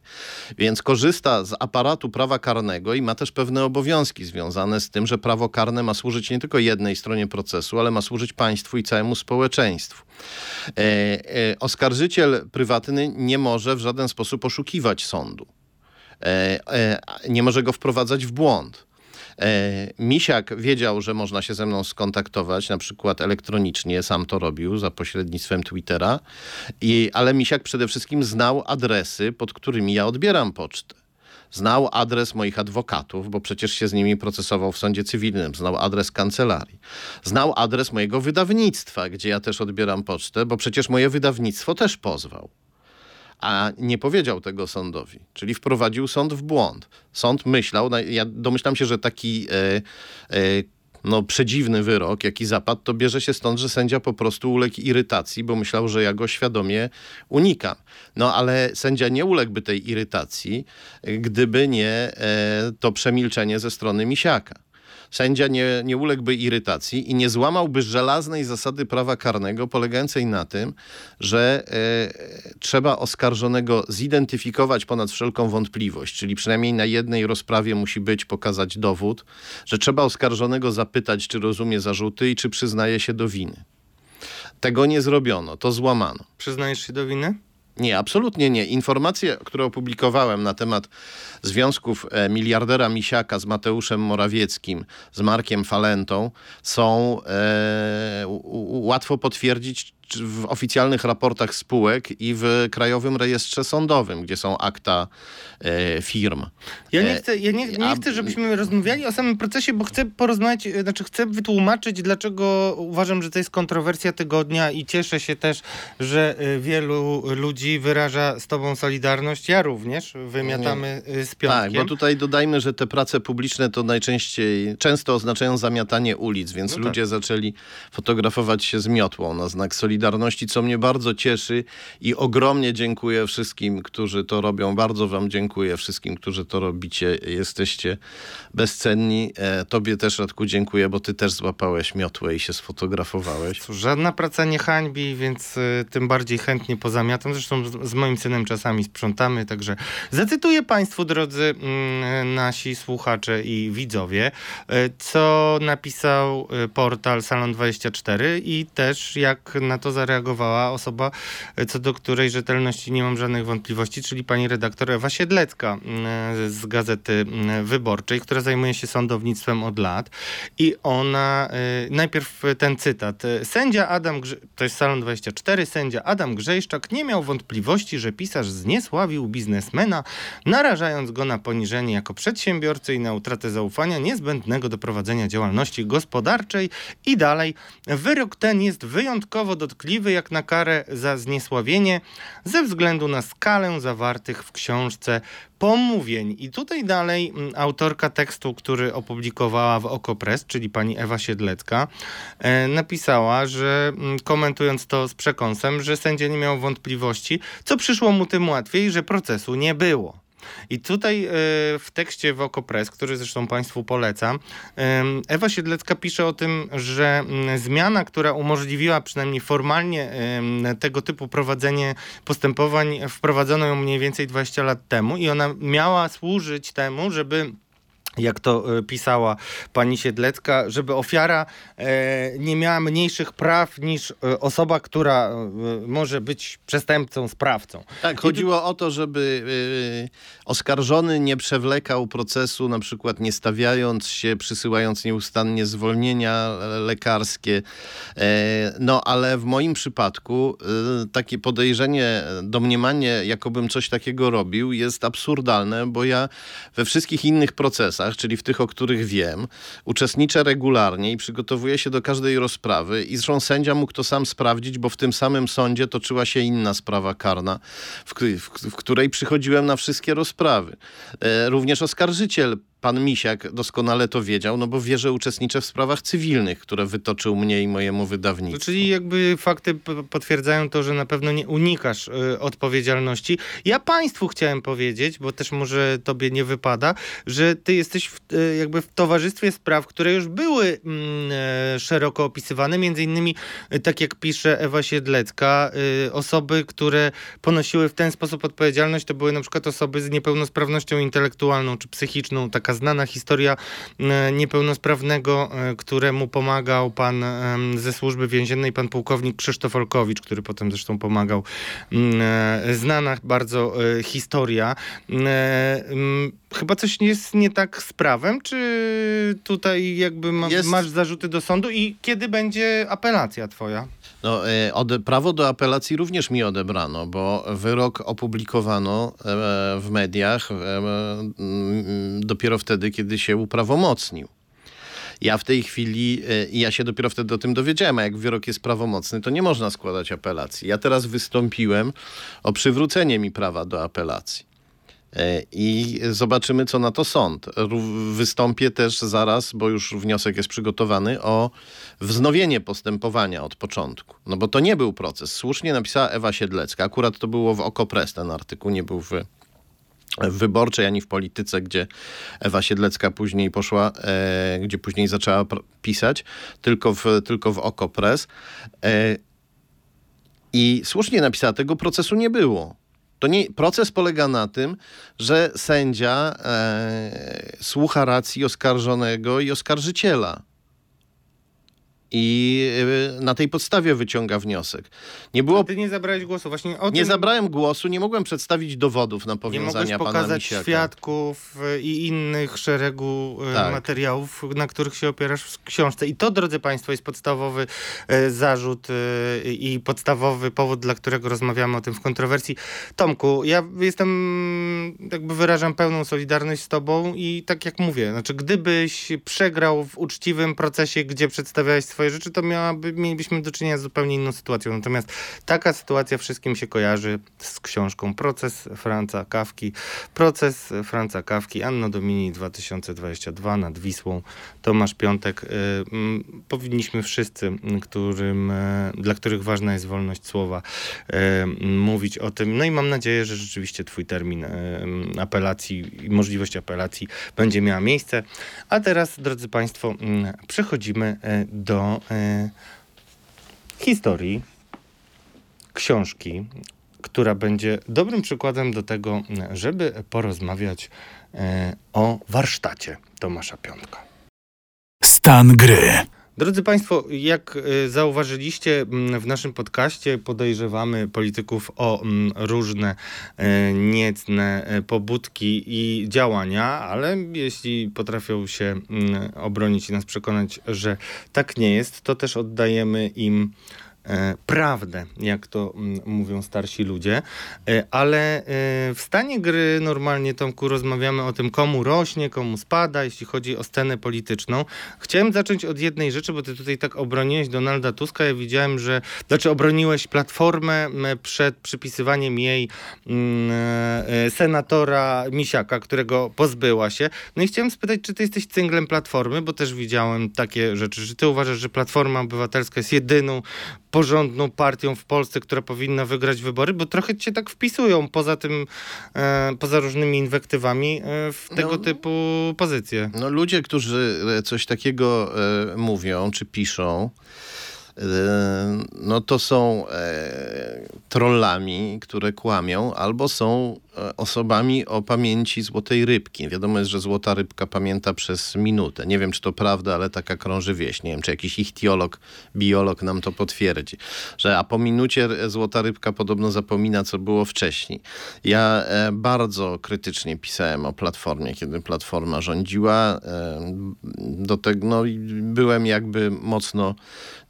Więc korzysta z aparatu prawa karnego i ma też pewne obowiązki związane z tym, że prawo karne ma służyć nie tylko jednej stronie procesu, ale ma służyć państwu i całemu społeczeństwu. E, e, oskarżyciel prywatny nie może w żaden sposób oszukiwać sądu. E, e, nie może go wprowadzać w błąd. E, Misiak wiedział, że można się ze mną skontaktować, na przykład elektronicznie, sam to robił za pośrednictwem Twittera, I, ale Misiak przede wszystkim znał adresy, pod którymi ja odbieram pocztę. Znał adres moich adwokatów, bo przecież się z nimi procesował w sądzie cywilnym. Znał adres kancelarii. Znał adres mojego wydawnictwa, gdzie ja też odbieram pocztę, bo przecież moje wydawnictwo też pozwał a nie powiedział tego sądowi, czyli wprowadził sąd w błąd. Sąd myślał, ja domyślam się, że taki e, e, no, przedziwny wyrok, jaki zapadł, to bierze się stąd, że sędzia po prostu uległ irytacji, bo myślał, że ja go świadomie unikam. No ale sędzia nie uległby tej irytacji, e, gdyby nie e, to przemilczenie ze strony Misiaka. Sędzia nie, nie uległby irytacji i nie złamałby żelaznej zasady prawa karnego, polegającej na tym, że e, trzeba oskarżonego zidentyfikować ponad wszelką wątpliwość, czyli przynajmniej na jednej rozprawie musi być, pokazać dowód, że trzeba oskarżonego zapytać, czy rozumie zarzuty i czy przyznaje się do winy. Tego nie zrobiono, to złamano. Przyznajesz się do winy? Nie, absolutnie nie. Informacje, które opublikowałem na temat związków e, miliardera Misiaka z Mateuszem Morawieckim, z Markiem Falentą, są e, łatwo potwierdzić w oficjalnych raportach spółek i w Krajowym Rejestrze Sądowym, gdzie są akta e, firm. Ja nie E, chcę, ja nie, nie chcę, żebyśmy rozmawiali o samym procesie, bo chcę porozmawiać, e, znaczy chcę wytłumaczyć, dlaczego uważam, że to jest kontrowersja tygodnia i cieszę się też, że e, wielu ludzi wyraża z tobą solidarność. Ja również. Wymiatamy z piątkiem. Tak, bo tutaj dodajmy, że te prace publiczne to najczęściej, często oznaczają zamiatanie ulic, więc No tak. ludzie zaczęli fotografować się z miotłą na znak Solidarności, co mnie bardzo cieszy i ogromnie dziękuję wszystkim, którzy to robią. Bardzo wam dziękuję wszystkim, którzy to robicie. Jesteście bezcenni. E, tobie też, Radku, dziękuję, bo ty też złapałeś miotłę i się sfotografowałeś. Żadna praca nie hańbi, więc y, tym bardziej chętnie pozamiatam. Zresztą z, z moim synem czasami sprzątamy, także zacytuję Państwu, drodzy mm, nasi słuchacze i widzowie, y, co napisał y, portal Salon24 i też jak na to to zareagowała osoba, co do której rzetelności nie mam żadnych wątpliwości, czyli pani redaktor Ewa Siedlecka z Gazety Wyborczej, która zajmuje się sądownictwem od lat. I ona, najpierw ten cytat. Sędzia Adam, to jest Salon 24, sędzia Adam Grzejszczak nie miał wątpliwości, że pisarz zniesławił biznesmena, narażając go na poniżenie jako przedsiębiorcy i na utratę zaufania niezbędnego do prowadzenia działalności gospodarczej i dalej. Wyrok ten jest wyjątkowo dotkliwy jak na karę za zniesławienie ze względu na skalę zawartych w książce pomówień. I tutaj dalej mm, autorka tekstu, który opublikowała w Okopres, czyli pani Ewa Siedlecka, e, napisała, że mm, komentując to z przekąsem, że sędzia nie miał wątpliwości, co przyszło mu tym łatwiej, że procesu nie było. I tutaj e, w tekście w Okopres, który zresztą Państwu polecam, Ewa Siedlecka pisze o tym, że mm, zmiana, która umożliwiła przynajmniej formalnie tego typu prowadzenie postępowań, wprowadzono ją mniej więcej 20 lat temu i ona miała służyć temu, żeby jak to e, pisała pani Siedlecka, żeby ofiara e, nie miała mniejszych praw niż e, osoba, która może być przestępcą, sprawcą. Tak, chodziło o to, żeby oskarżony nie przewlekał procesu, na przykład nie stawiając się, przysyłając nieustannie zwolnienia lekarskie. No, ale w moim przypadku takie podejrzenie, domniemanie, jakobym coś takiego robił, jest absurdalne, bo ja we wszystkich innych procesach, czyli w tych, o których wiem, uczestniczę regularnie i przygotowuję się do każdej rozprawy i zresztą sędzia mógł to sam sprawdzić, bo w tym samym sądzie toczyła się inna sprawa karna, w, w, w której przychodziłem na wszystkie rozprawy. E, również oskarżyciel pan Misiak doskonale to wiedział, no bo wie, że uczestniczę w sprawach cywilnych, które wytoczył mnie i mojemu wydawnictwu. Czyli jakby fakty potwierdzają to, że na pewno nie unikasz y, odpowiedzialności. Ja państwu chciałem powiedzieć, bo też może tobie nie wypada, że ty jesteś w, y, jakby w towarzystwie spraw, które już były y, szeroko opisywane, między innymi, y, tak jak pisze Ewa Siedlecka, y, osoby, które ponosiły w ten sposób odpowiedzialność, to były na przykład osoby z niepełnosprawnością intelektualną czy psychiczną, taka znana historia e, niepełnosprawnego, e, któremu pomagał pan ze służby więziennej, pan pułkownik Krzysztof Olkowicz, który potem zresztą pomagał. Mm, e, znana bardzo historia. Chyba coś jest nie tak z prawem, czy tutaj jakby ma, jest... masz zarzuty do sądu i kiedy będzie apelacja twoja? No, prawo do apelacji również mi odebrano, bo wyrok opublikowano w mediach dopiero wtedy, kiedy się uprawomocnił. Ja w tej chwili, e, ja się dopiero wtedy o tym dowiedziałem, a jak wyrok jest prawomocny, to nie można składać apelacji. Ja teraz wystąpiłem o przywrócenie mi prawa do apelacji. E, I zobaczymy, co na to sąd. Wystąpię też zaraz, bo już wniosek jest przygotowany, o wznowienie postępowania od początku. No bo to nie był proces. Słusznie napisała Ewa Siedlecka. Akurat to było w Okopres ten artykuł, nie był w wyborczej, ani w polityce, gdzie Ewa Siedlecka później poszła, e, gdzie później zaczęła pisać, tylko w, tylko w Okopres. E, I słusznie napisała, tego procesu nie było. To nie, proces polega na tym, że sędzia e, słucha racji oskarżonego i oskarżyciela i y, na tej podstawie wyciąga wniosek. Nie było... A ty nie zabrałeś głosu. Właśnie o nie tym... zabrałem głosu, nie mogłem przedstawić dowodów na powiązania nie pana pokazać Misiaka. świadków y, i innych szeregu y, tak. materiałów, na których się opierasz w książce. I to, drodzy państwo, jest podstawowy zarzut i podstawowy powód, dla którego rozmawiamy o tym w kontrowersji. Tomku, ja jestem, jakby wyrażam pełną solidarność z tobą i tak jak mówię, znaczy gdybyś przegrał w uczciwym procesie, gdzie przedstawiałeś swoje rzeczy, to miałaby, mielibyśmy do czynienia z zupełnie inną sytuacją. Natomiast taka sytuacja wszystkim się kojarzy z książką Proces Franca Kawki. Proces Franca Kawki, Anno Domini 2022 nad Wisłą. Tomasz Piątek. Y, powinniśmy wszyscy, którym, y, dla których ważna jest wolność słowa, y, mówić o tym. No i mam nadzieję, że rzeczywiście twój termin apelacji i możliwość apelacji będzie miała miejsce. A teraz, drodzy Państwo, przechodzimy do e, historii książki, która będzie dobrym przykładem do tego, żeby porozmawiać e, o warsztacie Tomasza Piątka. Stan gry. Drodzy Państwo, jak y, zauważyliście mm, w naszym podcaście, podejrzewamy polityków o mm, różne y, niecne y, pobudki i działania, ale jeśli potrafią się mm, obronić i nas przekonać, że tak nie jest, to też oddajemy im E, prawdę, jak to mm, mówią starsi ludzie, e, ale e, w stanie gry normalnie, Tomku, rozmawiamy o tym, komu rośnie, komu spada, jeśli chodzi o scenę polityczną. Chciałem zacząć od jednej rzeczy, bo ty tutaj tak obroniłeś Donalda Tuska. Ja widziałem, że, znaczy obroniłeś Platformę przed przypisywaniem jej senatora Misiaka, którego pozbyła się. No i chciałem spytać, czy ty jesteś cynglem Platformy, bo też widziałem takie rzeczy, że ty uważasz, że Platforma Obywatelska jest jedyną porządną partią w Polsce, która powinna wygrać wybory, bo trochę cię tak wpisują poza tym, e, poza różnymi inwektywami e, w tego no, typu pozycje. No ludzie, którzy coś takiego e, mówią czy piszą, no to są e, trollami, które kłamią, albo są e, osobami o pamięci złotej rybki. Wiadomo jest, że złota rybka pamięta przez minutę. Nie wiem, czy to prawda, ale taka krąży wieś. Nie wiem, czy jakiś ichtiolog, biolog nam to potwierdzi. Że a po minucie złota rybka podobno zapomina, co było wcześniej. Ja e, bardzo krytycznie pisałem o Platformie, kiedy Platforma rządziła. Do tego no, byłem jakby mocno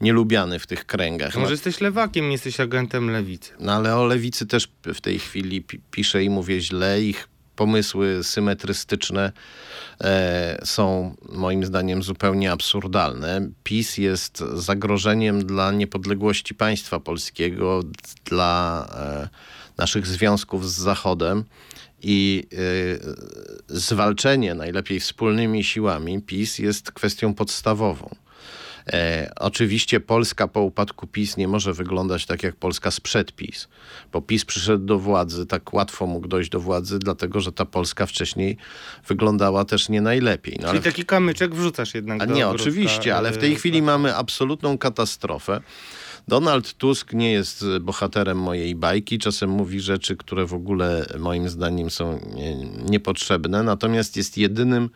nielubiany w tych kręgach. Może no. jesteś lewakiem, nie jesteś agentem lewicy. No ale o lewicy też w tej chwili piszę i mówię źle. Ich pomysły symetrystyczne e, są moim zdaniem zupełnie absurdalne. PiS jest zagrożeniem dla niepodległości państwa polskiego, dla e, naszych związków z Zachodem i e, zwalczenie najlepiej wspólnymi siłami PiS jest kwestią podstawową. E, oczywiście Polska po upadku PiS nie może wyglądać tak jak Polska sprzed PiS, bo PiS przyszedł do władzy, tak łatwo mógł dojść do władzy, dlatego że ta Polska wcześniej wyglądała też nie najlepiej. No, Czyli taki kamyczek wrzucasz jednak A do Nie, oczywiście, ale w tej chwili mamy absolutną katastrofę. Donald Tusk nie jest bohaterem mojej bajki. Czasem mówi rzeczy, które w ogóle moim zdaniem są niepotrzebne. Natomiast jest jedynym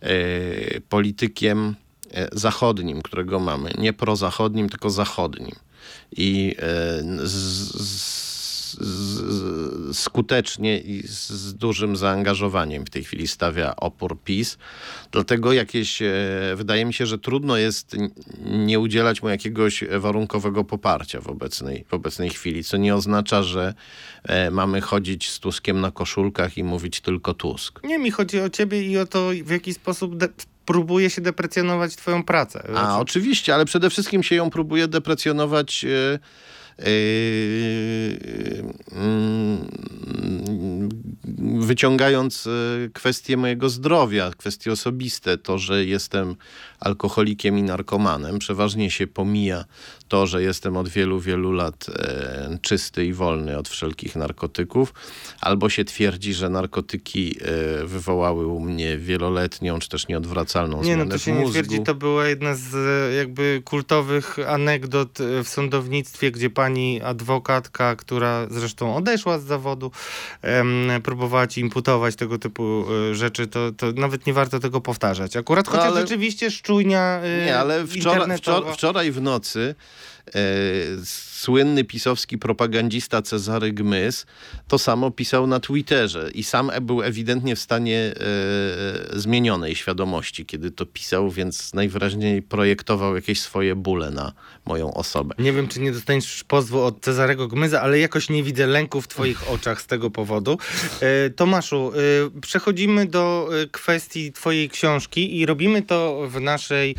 e, politykiem zachodnim, którego mamy. Nie prozachodnim, tylko zachodnim. I e, z, z, z, skutecznie i z dużym zaangażowaniem w tej chwili stawia opór PiS. Dlatego jakieś, e, wydaje mi się, że trudno jest nie udzielać mu jakiegoś warunkowego poparcia w obecnej, w obecnej chwili, co nie oznacza, że mamy chodzić z Tuskiem na koszulkach i mówić tylko Tusk. Nie, mi chodzi o ciebie i o to, w jaki sposób próbuje się deprecjonować twoją pracę. A, oczywiście, ale przede wszystkim się ją próbuje deprecjonować... Yy Yy, wyciągając kwestie mojego zdrowia, kwestie osobiste, to, że jestem alkoholikiem i narkomanem, przeważnie się pomija to, że jestem od wielu, wielu lat e, czysty i wolny od wszelkich narkotyków, albo się twierdzi, że narkotyki e, wywołały u mnie wieloletnią, czy też nieodwracalną zmianę Nie, no to się nie twierdzi, to była jedna z jakby kultowych anegdot w sądownictwie, gdzie pan pani adwokatka, która zresztą odeszła z zawodu, próbowała ci imputować tego typu e, rzeczy, to, to nawet nie warto tego powtarzać. Akurat no, chociaż ale... rzeczywiście szczujnia e, Nie, ale wczoraj, wczoraj, wczoraj w nocy e, słynny pisowski propagandista Cezary Gmys to samo pisał na Twitterze i sam był ewidentnie w stanie e, zmienionej świadomości, kiedy to pisał, więc najwyraźniej projektował jakieś swoje bóle na moją osobę. Nie wiem, czy nie dostaniesz pozwu od Cezarego Gmyza, ale jakoś nie widzę lęku w twoich oczach z tego powodu. E, Tomaszu, e, przechodzimy do e, kwestii twojej książki i robimy to w naszej,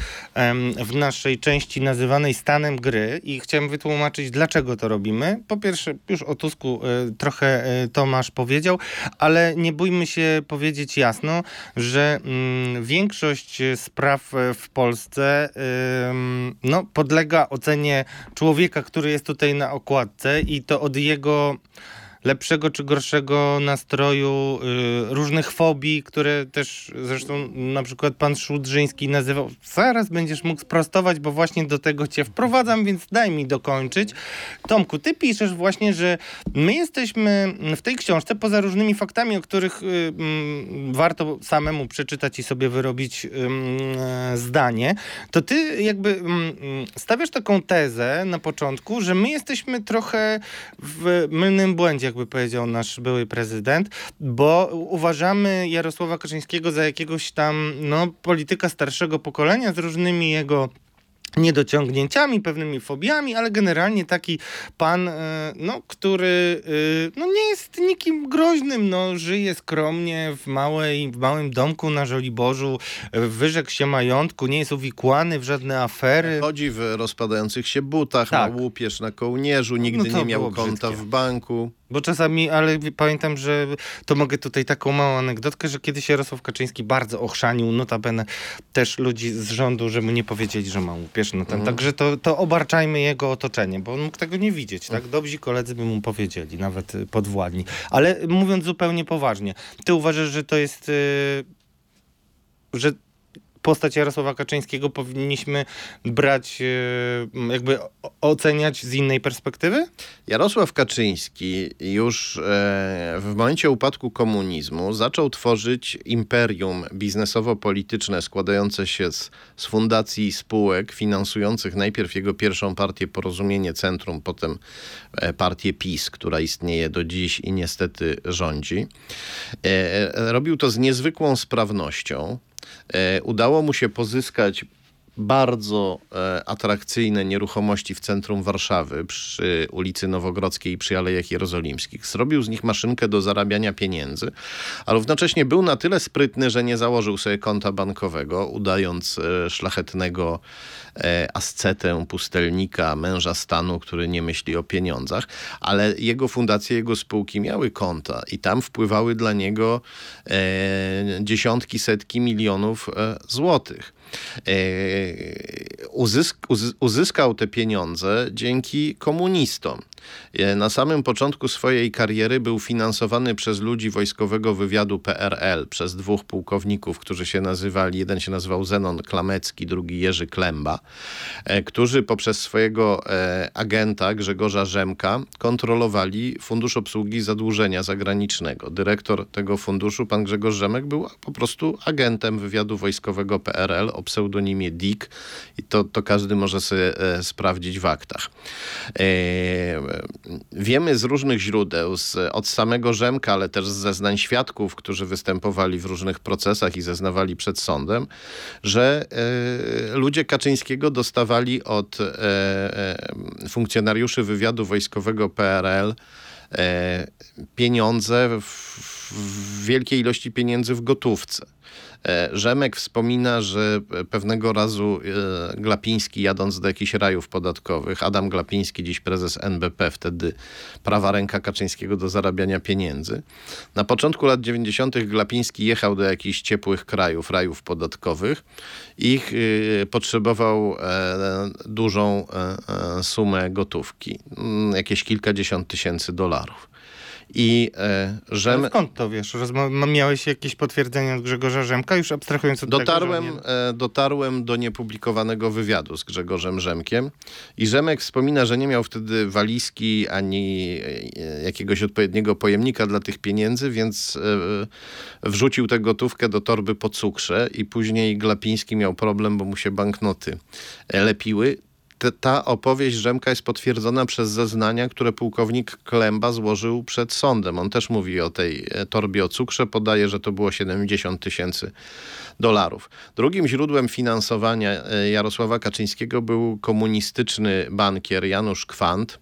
w naszej części nazywanej stanem gry i chciałem wytłumaczyć, dlaczego to robimy. Po pierwsze, już o Tusku y, trochę y, Tomasz powiedział, ale nie bójmy się powiedzieć jasno, że mm, większość spraw y, w Polsce no, podlega ocenie człowieka, który jest tutaj na okładce i to od jego lepszego czy gorszego nastroju, y, różnych fobii, które też zresztą na przykład pan Szudrzyński nazywał. Zaraz będziesz mógł sprostować, bo właśnie do tego cię wprowadzam, więc daj mi dokończyć. Tomku, ty piszesz właśnie, że my jesteśmy w tej książce, poza różnymi faktami, o których y, mm, warto samemu przeczytać i sobie wyrobić e, zdanie, to ty jakby mm, mm, stawiasz taką tezę na początku, że my jesteśmy trochę w mylnym błędzie, jakby powiedział nasz były prezydent, bo uważamy Jarosława Kaczyńskiego za jakiegoś tam no, polityka starszego pokolenia z różnymi jego niedociągnięciami, pewnymi fobiami, ale generalnie taki pan, e, no, który e, no, nie jest nikim groźnym, no, żyje skromnie w, małej, w małym domku na Żoliborzu, wyrzekł się majątku, nie jest uwikłany w żadne afery. Chodzi w rozpadających się butach, tak. ma łupież na kołnierzu, nigdy no nie miał konta brzydkie. w banku. Bo czasami, ale pamiętam, że to mogę tutaj taką małą anegdotkę, że kiedyś Jarosław Kaczyński bardzo ochrzanił notabene też ludzi z rządu, że mu nie powiedzieli, że ma łupież na ten. Mhm. Także to, to obarczajmy jego otoczenie, bo on mógł tego nie widzieć, tak? Dobrzy koledzy by mu powiedzieli, nawet podwładni. Ale mówiąc zupełnie poważnie, ty uważasz, że to jest... Yy, że postać Jarosława Kaczyńskiego powinniśmy brać, e, jakby oceniać z innej perspektywy? Jarosław Kaczyński już e, w momencie upadku komunizmu zaczął tworzyć imperium biznesowo-polityczne składające się z, z fundacji i spółek finansujących najpierw jego pierwszą partię Porozumienie Centrum, potem e, partię PiS, która istnieje do dziś i niestety rządzi. Robił to z niezwykłą sprawnością. E, udało mu się pozyskać bardzo e, atrakcyjne nieruchomości w centrum Warszawy przy ulicy Nowogrodzkiej i przy Alejach Jerozolimskich. Zrobił z nich maszynkę do zarabiania pieniędzy, a równocześnie był na tyle sprytny, że nie założył sobie konta bankowego, udając e, szlachetnego e, ascetę, pustelnika, męża stanu, który nie myśli o pieniądzach, ale jego fundacje, jego spółki miały konta i tam wpływały dla niego e, dziesiątki, setki milionów e, złotych. E, uzysk, uzyskał te pieniądze dzięki komunistom. E, na samym początku swojej kariery był finansowany przez ludzi wojskowego wywiadu PRL, przez dwóch pułkowników, którzy się nazywali, jeden się nazywał Zenon Klamecki, drugi Jerzy Klemba, e, którzy poprzez swojego agenta Grzegorza Rzemka kontrolowali Fundusz Obsługi Zadłużenia Zagranicznego. Dyrektor tego funduszu, pan Grzegorz Rzemek, był po prostu agentem wywiadu wojskowego PRL, o pseudonimie Dick i to, to każdy może sobie e, sprawdzić w aktach. Wiemy z różnych źródeł, z, od samego Rzemka, ale też z zeznań świadków, którzy występowali w różnych procesach i zeznawali przed sądem, że e, ludzie Kaczyńskiego dostawali od e, e, funkcjonariuszy wywiadu wojskowego PRL pieniądze w, w wielkiej ilości pieniędzy w gotówce. E, Rzemek wspomina, że pewnego razu e, Glapiński jadąc do jakichś rajów podatkowych, Adam Glapiński, dziś prezes NBP, wtedy prawa ręka Kaczyńskiego do zarabiania pieniędzy. Na początku lat 90. Glapiński jechał do jakichś ciepłych krajów, rajów podatkowych i e, potrzebował dużą sumę gotówki, mm, jakieś kilkadziesiąt tysięcy dolarów. I e, Rzem... skąd to wiesz? miałeś jakieś potwierdzenie od Grzegorza Rzemka, już abstrahując od dotarłem, tego, nie... e, dotarłem do niepublikowanego wywiadu z Grzegorzem Rzemkiem. I Rzemek wspomina, że nie miał wtedy walizki ani e, jakiegoś odpowiedniego pojemnika dla tych pieniędzy, więc e, wrzucił tę gotówkę do torby po cukrze i później Glapiński miał problem, bo mu się banknoty lepiły ta opowieść Rzemka jest potwierdzona przez zeznania, które pułkownik Klemba złożył przed sądem. On też mówi o tej e, torbie o cukrze, podaje, że to było 70 tysięcy dolarów. Drugim źródłem finansowania e, Jarosława Kaczyńskiego był komunistyczny bankier Janusz Kwant,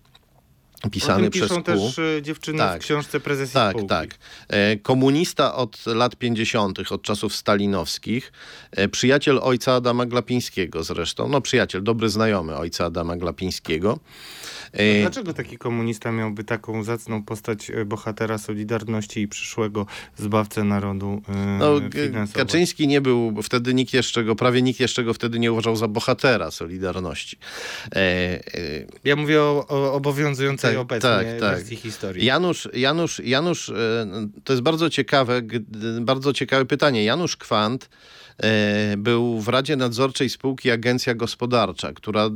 pisany przez piszą też e, dziewczyny tak, w książce prezesji Tak, spółki. tak. E, komunista od lat 50., od czasów stalinowskich. E, przyjaciel ojca Adama Glapińskiego zresztą. No przyjaciel, dobry znajomy ojca Adama Glapińskiego. E, dlaczego taki komunista miałby taką zacną postać e, bohatera Solidarności i przyszłego zbawcę narodu e, no, Kaczyński nie był, wtedy nikt jeszcze go, prawie nikt jeszcze go wtedy nie uważał za bohatera Solidarności. Ja mówię o, o obowiązującego tej tak, obecnej tak, tak. historii. Janusz, Janusz, Janusz, to jest bardzo ciekawe, bardzo ciekawe pytanie. Janusz Kwant był w Radzie Nadzorczej spółki Agencja Gospodarcza, która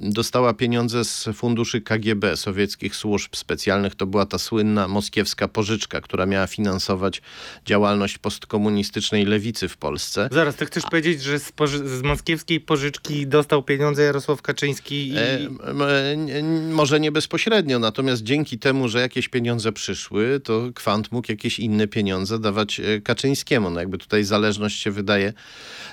dostała pieniądze z funduszy KGB, sowieckich służb specjalnych. To była ta słynna moskiewska pożyczka, która miała finansować działalność postkomunistycznej lewicy w Polsce. Zaraz, ty chcesz powiedzieć, że z, z moskiewskiej pożyczki dostał pieniądze Jarosław Kaczyński i... E, e, może nie bezpośrednio, natomiast dzięki temu, że jakieś pieniądze przyszły, to Kwant mógł jakieś inne pieniądze dawać e, Kaczyńskiemu. No jakby tutaj zależność się wydaje,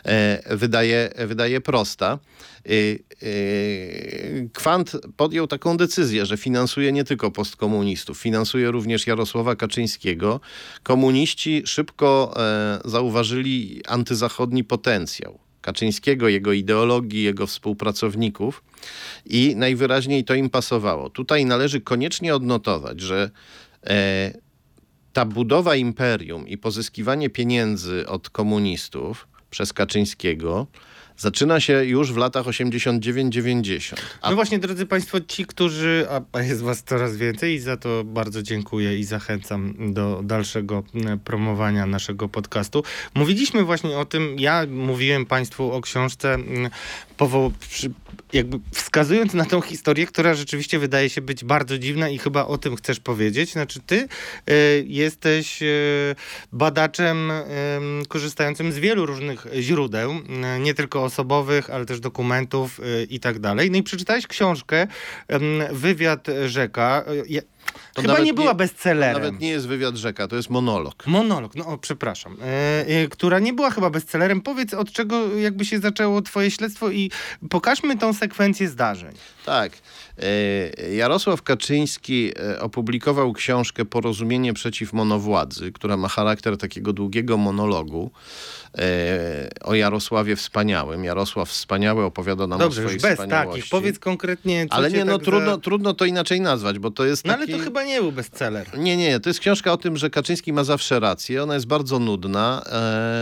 e, wydaje, wydaje prosta. E, e, Kwant podjął taką decyzję, że finansuje nie tylko postkomunistów, finansuje również Jarosława Kaczyńskiego. Komuniści szybko e, zauważyli antyzachodni potencjał. Kaczyńskiego, jego ideologii, jego współpracowników i najwyraźniej to im pasowało. Tutaj należy koniecznie odnotować, że e, ta budowa imperium i pozyskiwanie pieniędzy od komunistów przez Kaczyńskiego zaczyna się już w latach 89-90. A No właśnie, drodzy Państwo, ci, którzy, a jest Was coraz więcej i za to bardzo dziękuję i zachęcam do dalszego promowania naszego podcastu. Mówiliśmy właśnie o tym, ja mówiłem Państwu o książce, powo- przy, jakby wskazując na tą historię, która rzeczywiście wydaje się być bardzo dziwna i chyba o tym chcesz powiedzieć. Znaczy, Ty e, jesteś e, badaczem em, korzystającym z wielu różnych źródeł, m, nie tylko osobowych, ale też dokumentów y, i tak dalej. No i przeczytałeś książkę Wywiad Rzeka. To Chyba nie była nie- bestsellerem. nawet nie jest wywiad rzeka, to jest monolog. Monolog, no o, przepraszam, e, e, która nie była chyba bestsellerem. Powiedz, od czego jakby się zaczęło twoje śledztwo i pokażmy tą sekwencję zdarzeń. Tak. E, Jarosław Kaczyński opublikował książkę Porozumienie przeciw monowładzy, która ma charakter takiego długiego monologu o Jarosławie Wspaniałym. Jarosław Wspaniały opowiada nam Dobrze, o już swojej bez takich. Powiedz konkretnie, co Ale nie, no tak trudno, Za... trudno to inaczej nazwać, bo to jest No ale taki... to chyba nie był bestseller. Nie, nie, to jest książka o tym, że Kaczyński ma zawsze rację. Ona jest bardzo nudna.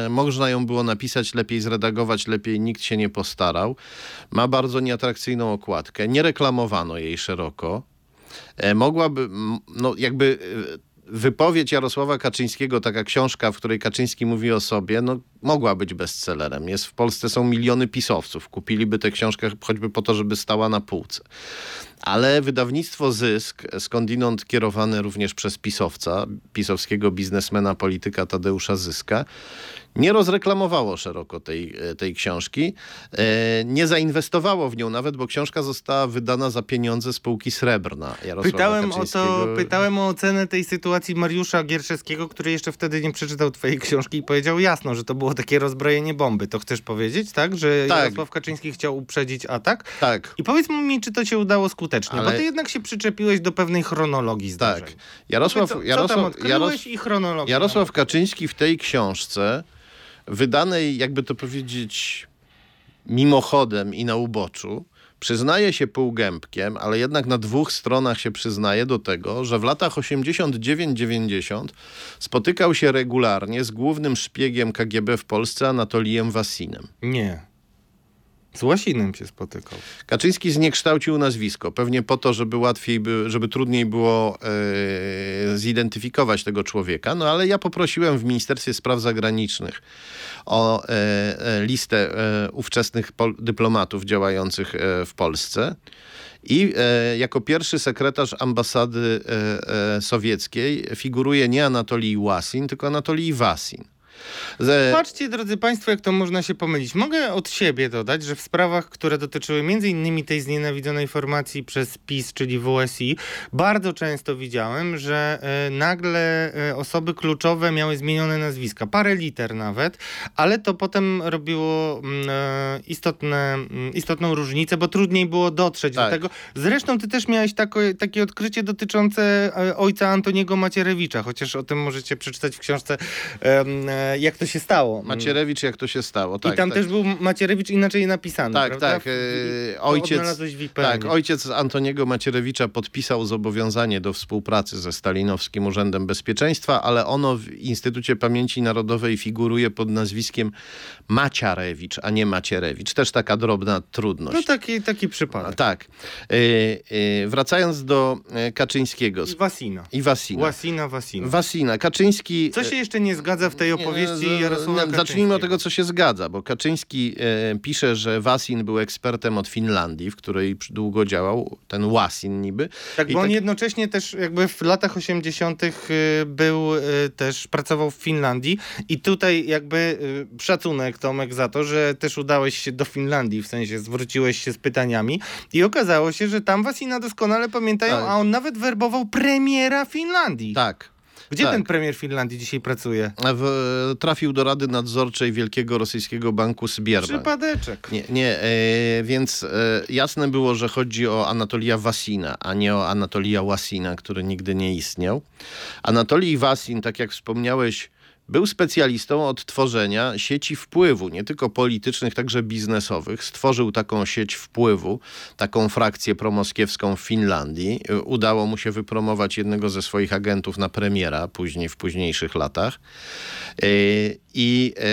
E, można ją było napisać lepiej, zredagować lepiej, nikt się nie postarał. Ma bardzo nieatrakcyjną okładkę. Nie reklamowano jej szeroko. E, mogłaby, no jakby e, wypowiedź Jarosława Kaczyńskiego, taka książka, w której Kaczyński mówi o sobie, no mogła być bestsellerem. Jest w Polsce są miliony pisowców. Kupiliby tę książkę choćby po to, żeby stała na półce. Ale wydawnictwo Zysk, skądinąd kierowane również przez pisowca, pisowskiego biznesmena, polityka Tadeusza Zyska, nie rozreklamowało szeroko tej, e, tej książki. E, Nie zainwestowało w nią nawet, bo książka została wydana za pieniądze spółki Srebrna Jarosława Pytałem o to, pytałem o ocenę tej sytuacji Mariusza Gierszewskiego, który jeszcze wtedy nie przeczytał twojej książki i powiedział jasno, że to było takie rozbrojenie bomby. To chcesz powiedzieć, tak? Że Tak. Jarosław Kaczyński chciał uprzedzić atak? Tak, I powiedz mi, czy to się udało skutecznie, Ale- bo ty jednak się przyczepiłeś do pewnej chronologii zdarzeń. tak. Jarosław, co, co Jarosław, odkryłeś Jaros, i chronologię. Jarosław Kaczyński w tej książce, wydanej, jakby to powiedzieć, mimochodem i na uboczu, przyznaje się półgębkiem, ale jednak na dwóch stronach się przyznaje do tego, że w latach 89-90 spotykał się regularnie z głównym szpiegiem KGB w Polsce, Anatolijem Wasinem. Nie. Z Łasinem się spotykał. Kaczyński zniekształcił nazwisko, pewnie po to, żeby łatwiej, by, żeby trudniej było e, zidentyfikować tego człowieka. No ale ja poprosiłem w Ministerstwie Spraw Zagranicznych o e, e, listę e, ówczesnych dyplomatów działających w Polsce. I jako pierwszy sekretarz ambasady sowieckiej figuruje nie Anatolij Łasin, tylko Anatolij Wasin. Ze, Patrzcie, drodzy Państwo, jak to można się pomylić. Mogę od siebie dodać, że w sprawach, które dotyczyły m.in. tej znienawidzonej formacji przez PiS, czyli WSI, bardzo często widziałem, że e, nagle e, osoby kluczowe miały zmienione nazwiska, parę liter nawet, ale to potem robiło mm, e, istotne, mm, istotną różnicę, bo trudniej było dotrzeć Tak. do tego. Zresztą ty też miałeś tako, takie odkrycie dotyczące ojca Antoniego Macierewicza, chociaż o tym możecie przeczytać w książce jak to się stało. Macierewicz, jak to się stało. Tak, I tam tak. też był Macierewicz inaczej napisany, Tak, prawda? tak. E, Ojciec, tak, ojciec Antoniego Macierewicza podpisał zobowiązanie do współpracy ze Stalinowskim Urzędem Bezpieczeństwa, ale ono w Instytucie Pamięci Narodowej figuruje pod nazwiskiem Maciarewicz, a nie Macierewicz. Też taka drobna trudność. No taki, taki przypadek. tak. E, e, wracając do Kaczyńskiego I Wasina. i Wasina. Wasina, Wasina. Wasina. Kaczyński... Co się jeszcze nie zgadza w tej opowieści Jarosława Zacznijmy od tego, co się zgadza, bo Kaczyński e, pisze, że Wasin był ekspertem od Finlandii, w której długo działał, ten Wasin niby. Tak, I bo on tak- jednocześnie też jakby w latach 80. y, był y, też, pracował w Finlandii i tutaj jakby y, szacunek Tomek za to, że też udałeś się do Finlandii, w sensie zwróciłeś się z pytaniami i okazało się, że tam Wasina doskonale pamiętają, Tak. a on nawet werbował premiera Finlandii. Tak. Gdzie tak. ten premier Finlandii dzisiaj pracuje? W, trafił do Rady Nadzorczej Wielkiego Rosyjskiego Banku Sbierbank. Przypadeczek. Nie, nie e, więc e, jasne było, że chodzi o Anatolija Wasina, a nie o Anatolija Wasina, który nigdy nie istniał. Anatolij Wasin, tak jak wspomniałeś, był specjalistą od tworzenia sieci wpływu, nie tylko politycznych, także biznesowych. Stworzył taką sieć wpływu, taką frakcję promoskiewską w Finlandii. Udało mu się wypromować jednego ze swoich agentów na premiera później, w późniejszych latach. E, I e,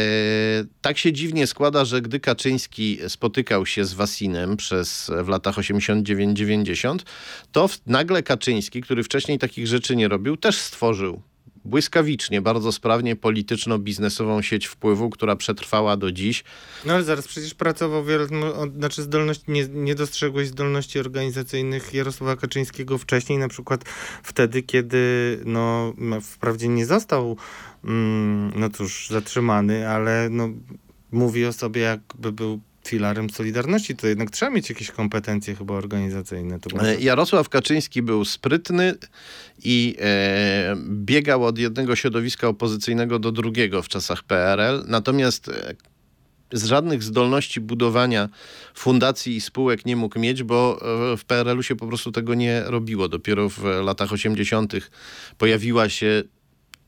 tak się dziwnie składa, że gdy Kaczyński spotykał się z Wasinem przez w latach 89-90, to nagle Kaczyński, który wcześniej takich rzeczy nie robił, też stworzył błyskawicznie, bardzo sprawnie polityczno-biznesową sieć wpływu, która przetrwała do dziś. No ale zaraz przecież pracował wiele, no, znaczy zdolności, nie, nie dostrzegłeś zdolności organizacyjnych Jarosława Kaczyńskiego wcześniej, na przykład wtedy, kiedy no wprawdzie nie został mm, no cóż, zatrzymany, ale no mówi o sobie jakby był filarem Solidarności, to jednak trzeba mieć jakieś kompetencje chyba organizacyjne. E, Jarosław Kaczyński był sprytny i e, biegał od jednego środowiska opozycyjnego do drugiego w czasach PRL, natomiast e, z żadnych zdolności budowania fundacji i spółek nie mógł mieć, bo e, w PRL-u się po prostu tego nie robiło. Dopiero w latach 80. pojawiła się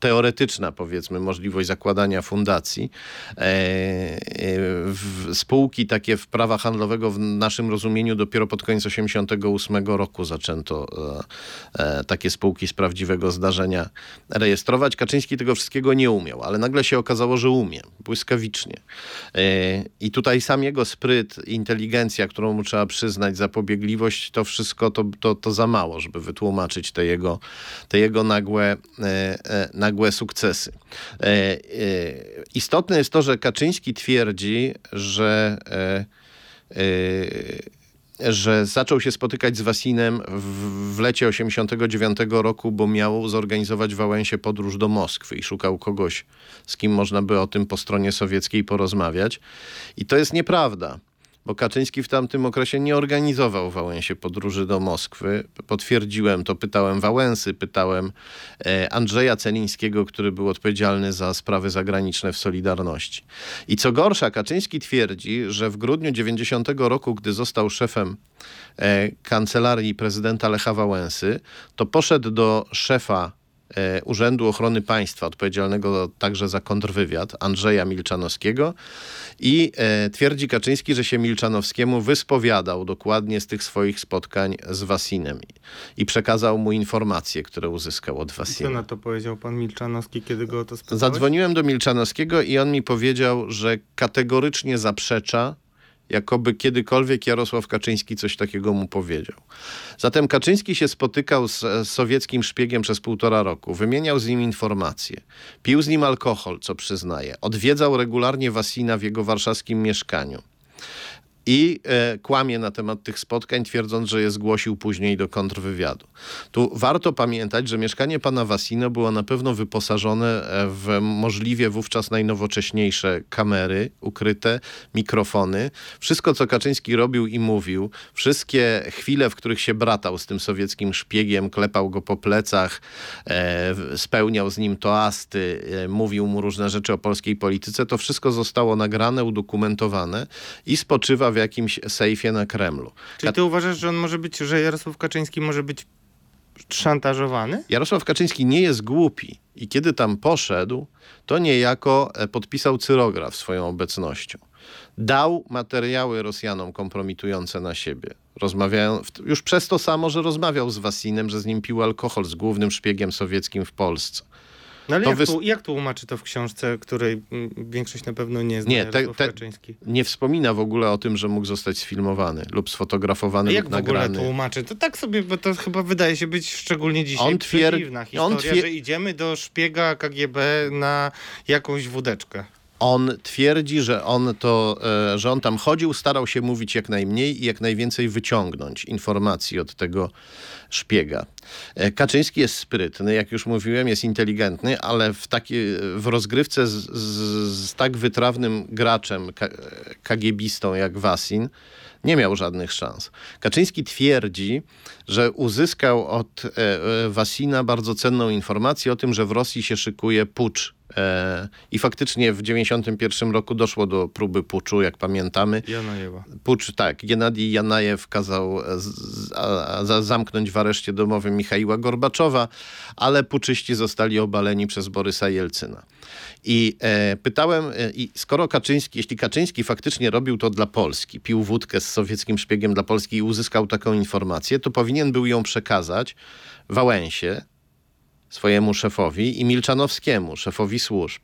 teoretyczna, powiedzmy, możliwość zakładania fundacji. E, e, spółki takie w prawa handlowego w naszym rozumieniu dopiero pod koniec 88 roku zaczęto e, takie spółki z prawdziwego zdarzenia rejestrować. Kaczyński tego wszystkiego nie umiał, ale nagle się okazało, że umie, błyskawicznie. I tutaj sam jego spryt, inteligencja, którą mu trzeba przyznać, zapobiegliwość, to wszystko to, to, to za mało, żeby wytłumaczyć te jego, te jego nagłe, e, e, nagłe sukcesy. E, e, istotne jest to, że Kaczyński twierdzi, że e, że zaczął się spotykać z Wasinem w, w lecie 89 roku, bo miał zorganizować w Wałęsie podróż do Moskwy i szukał kogoś, z kim można by o tym po stronie sowieckiej porozmawiać. I to jest nieprawda. Bo Kaczyński w tamtym okresie nie organizował Wałęsie podróży do Moskwy. Potwierdziłem to, pytałem Wałęsy, pytałem e, Andrzeja Celińskiego, który był odpowiedzialny za sprawy zagraniczne w Solidarności. I co gorsza, Kaczyński twierdzi, że w grudniu 90 roku, gdy został szefem e, kancelarii prezydenta Lecha Wałęsy, to poszedł do szefa Urzędu Ochrony Państwa, odpowiedzialnego także za kontrwywiad, Andrzeja Milczanowskiego i e, twierdzi Kaczyński, że się Milczanowskiemu wyspowiadał dokładnie z tych swoich spotkań z Wasinem i przekazał mu informacje, które uzyskał od Co Wasina. na to powiedział pan Milczanowski, kiedy go o to spytałeś? Zadzwoniłem do Milczanowskiego i on mi powiedział, że kategorycznie zaprzecza, jakoby kiedykolwiek Jarosław Kaczyński coś takiego mu powiedział. Zatem Kaczyński się spotykał z, z sowieckim szpiegiem przez półtora roku, wymieniał z nim informacje, pił z nim alkohol, co przyznaje, odwiedzał regularnie Wasina w jego warszawskim mieszkaniu. I e, kłamie na temat tych spotkań, twierdząc, że je zgłosił później do kontrwywiadu. Tu warto pamiętać, że mieszkanie pana Wasino było na pewno wyposażone e, w możliwie wówczas najnowocześniejsze kamery ukryte, mikrofony. Wszystko, co Kaczyński robił i mówił, wszystkie chwile, w których się bratał z tym sowieckim szpiegiem, klepał go po plecach, e, spełniał z nim toasty, e, mówił mu różne rzeczy o polskiej polityce, to wszystko zostało nagrane, udokumentowane i spoczywa w jakimś sejfie na Kremlu. Czyli ty uważasz, że on może być, że Jarosław Kaczyński może być szantażowany? Jarosław Kaczyński nie jest głupi i kiedy tam poszedł, to niejako e, podpisał cyrograf swoją obecnością. Dał materiały Rosjanom kompromitujące na siebie. Rozmawiają, już przez to samo, że rozmawiał z Wasinem, że z nim pił alkohol, z głównym szpiegiem sowieckim w Polsce. No ale jak, wys... tu, jak tłumaczy to w książce, której mm, większość na pewno nie zna nie, te, te, Nie wspomina w ogóle o tym, że mógł zostać sfilmowany lub sfotografowany A jak lub nagrany. Jak w ogóle tłumaczy? To tak sobie, bo to chyba wydaje się być szczególnie dzisiaj on twier... historia, on twier... że idziemy do szpiega KGB na jakąś wódeczkę. On twierdzi, że on, to, e, że on tam chodził, starał się mówić jak najmniej i jak najwięcej wyciągnąć informacji od tego szpiega. E, Kaczyński jest sprytny, jak już mówiłem, jest inteligentny, ale w, taki, w rozgrywce z, z, z tak wytrawnym graczem, kagiebistą jak Wasin, nie miał żadnych szans. Kaczyński twierdzi, że uzyskał od e, e Wasina bardzo cenną informację o tym, że w Rosji się szykuje pucz I faktycznie w 1991 roku doszło do próby puczu, jak pamiętamy. Janajewa. Pucz, tak. Gennadij Janajew kazał z, z, zamknąć w areszcie domowym Michaiła Gorbaczowa, ale puczyści zostali obaleni przez Borysa Jelcyna. I e, pytałem, e, i skoro Kaczyński, jeśli Kaczyński faktycznie robił to dla Polski, pił wódkę z sowieckim szpiegiem dla Polski i uzyskał taką informację, to powinien był ją przekazać Wałęsie, swojemu szefowi i Milczanowskiemu, szefowi służb.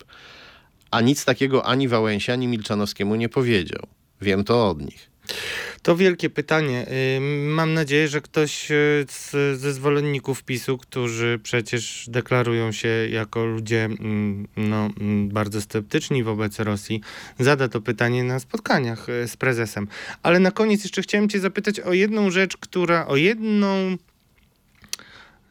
A nic takiego ani Wałęsia, ani Milczanowskiemu nie powiedział. Wiem to od nich. To wielkie pytanie. Mam nadzieję, że ktoś y, z, ze zwolenników PiSu, którzy przecież deklarują się jako ludzie mm, no, mm, bardzo sceptyczni wobec Rosji, zada to pytanie na spotkaniach y, z prezesem. Ale na koniec jeszcze chciałem cię zapytać o jedną rzecz, która, o jedną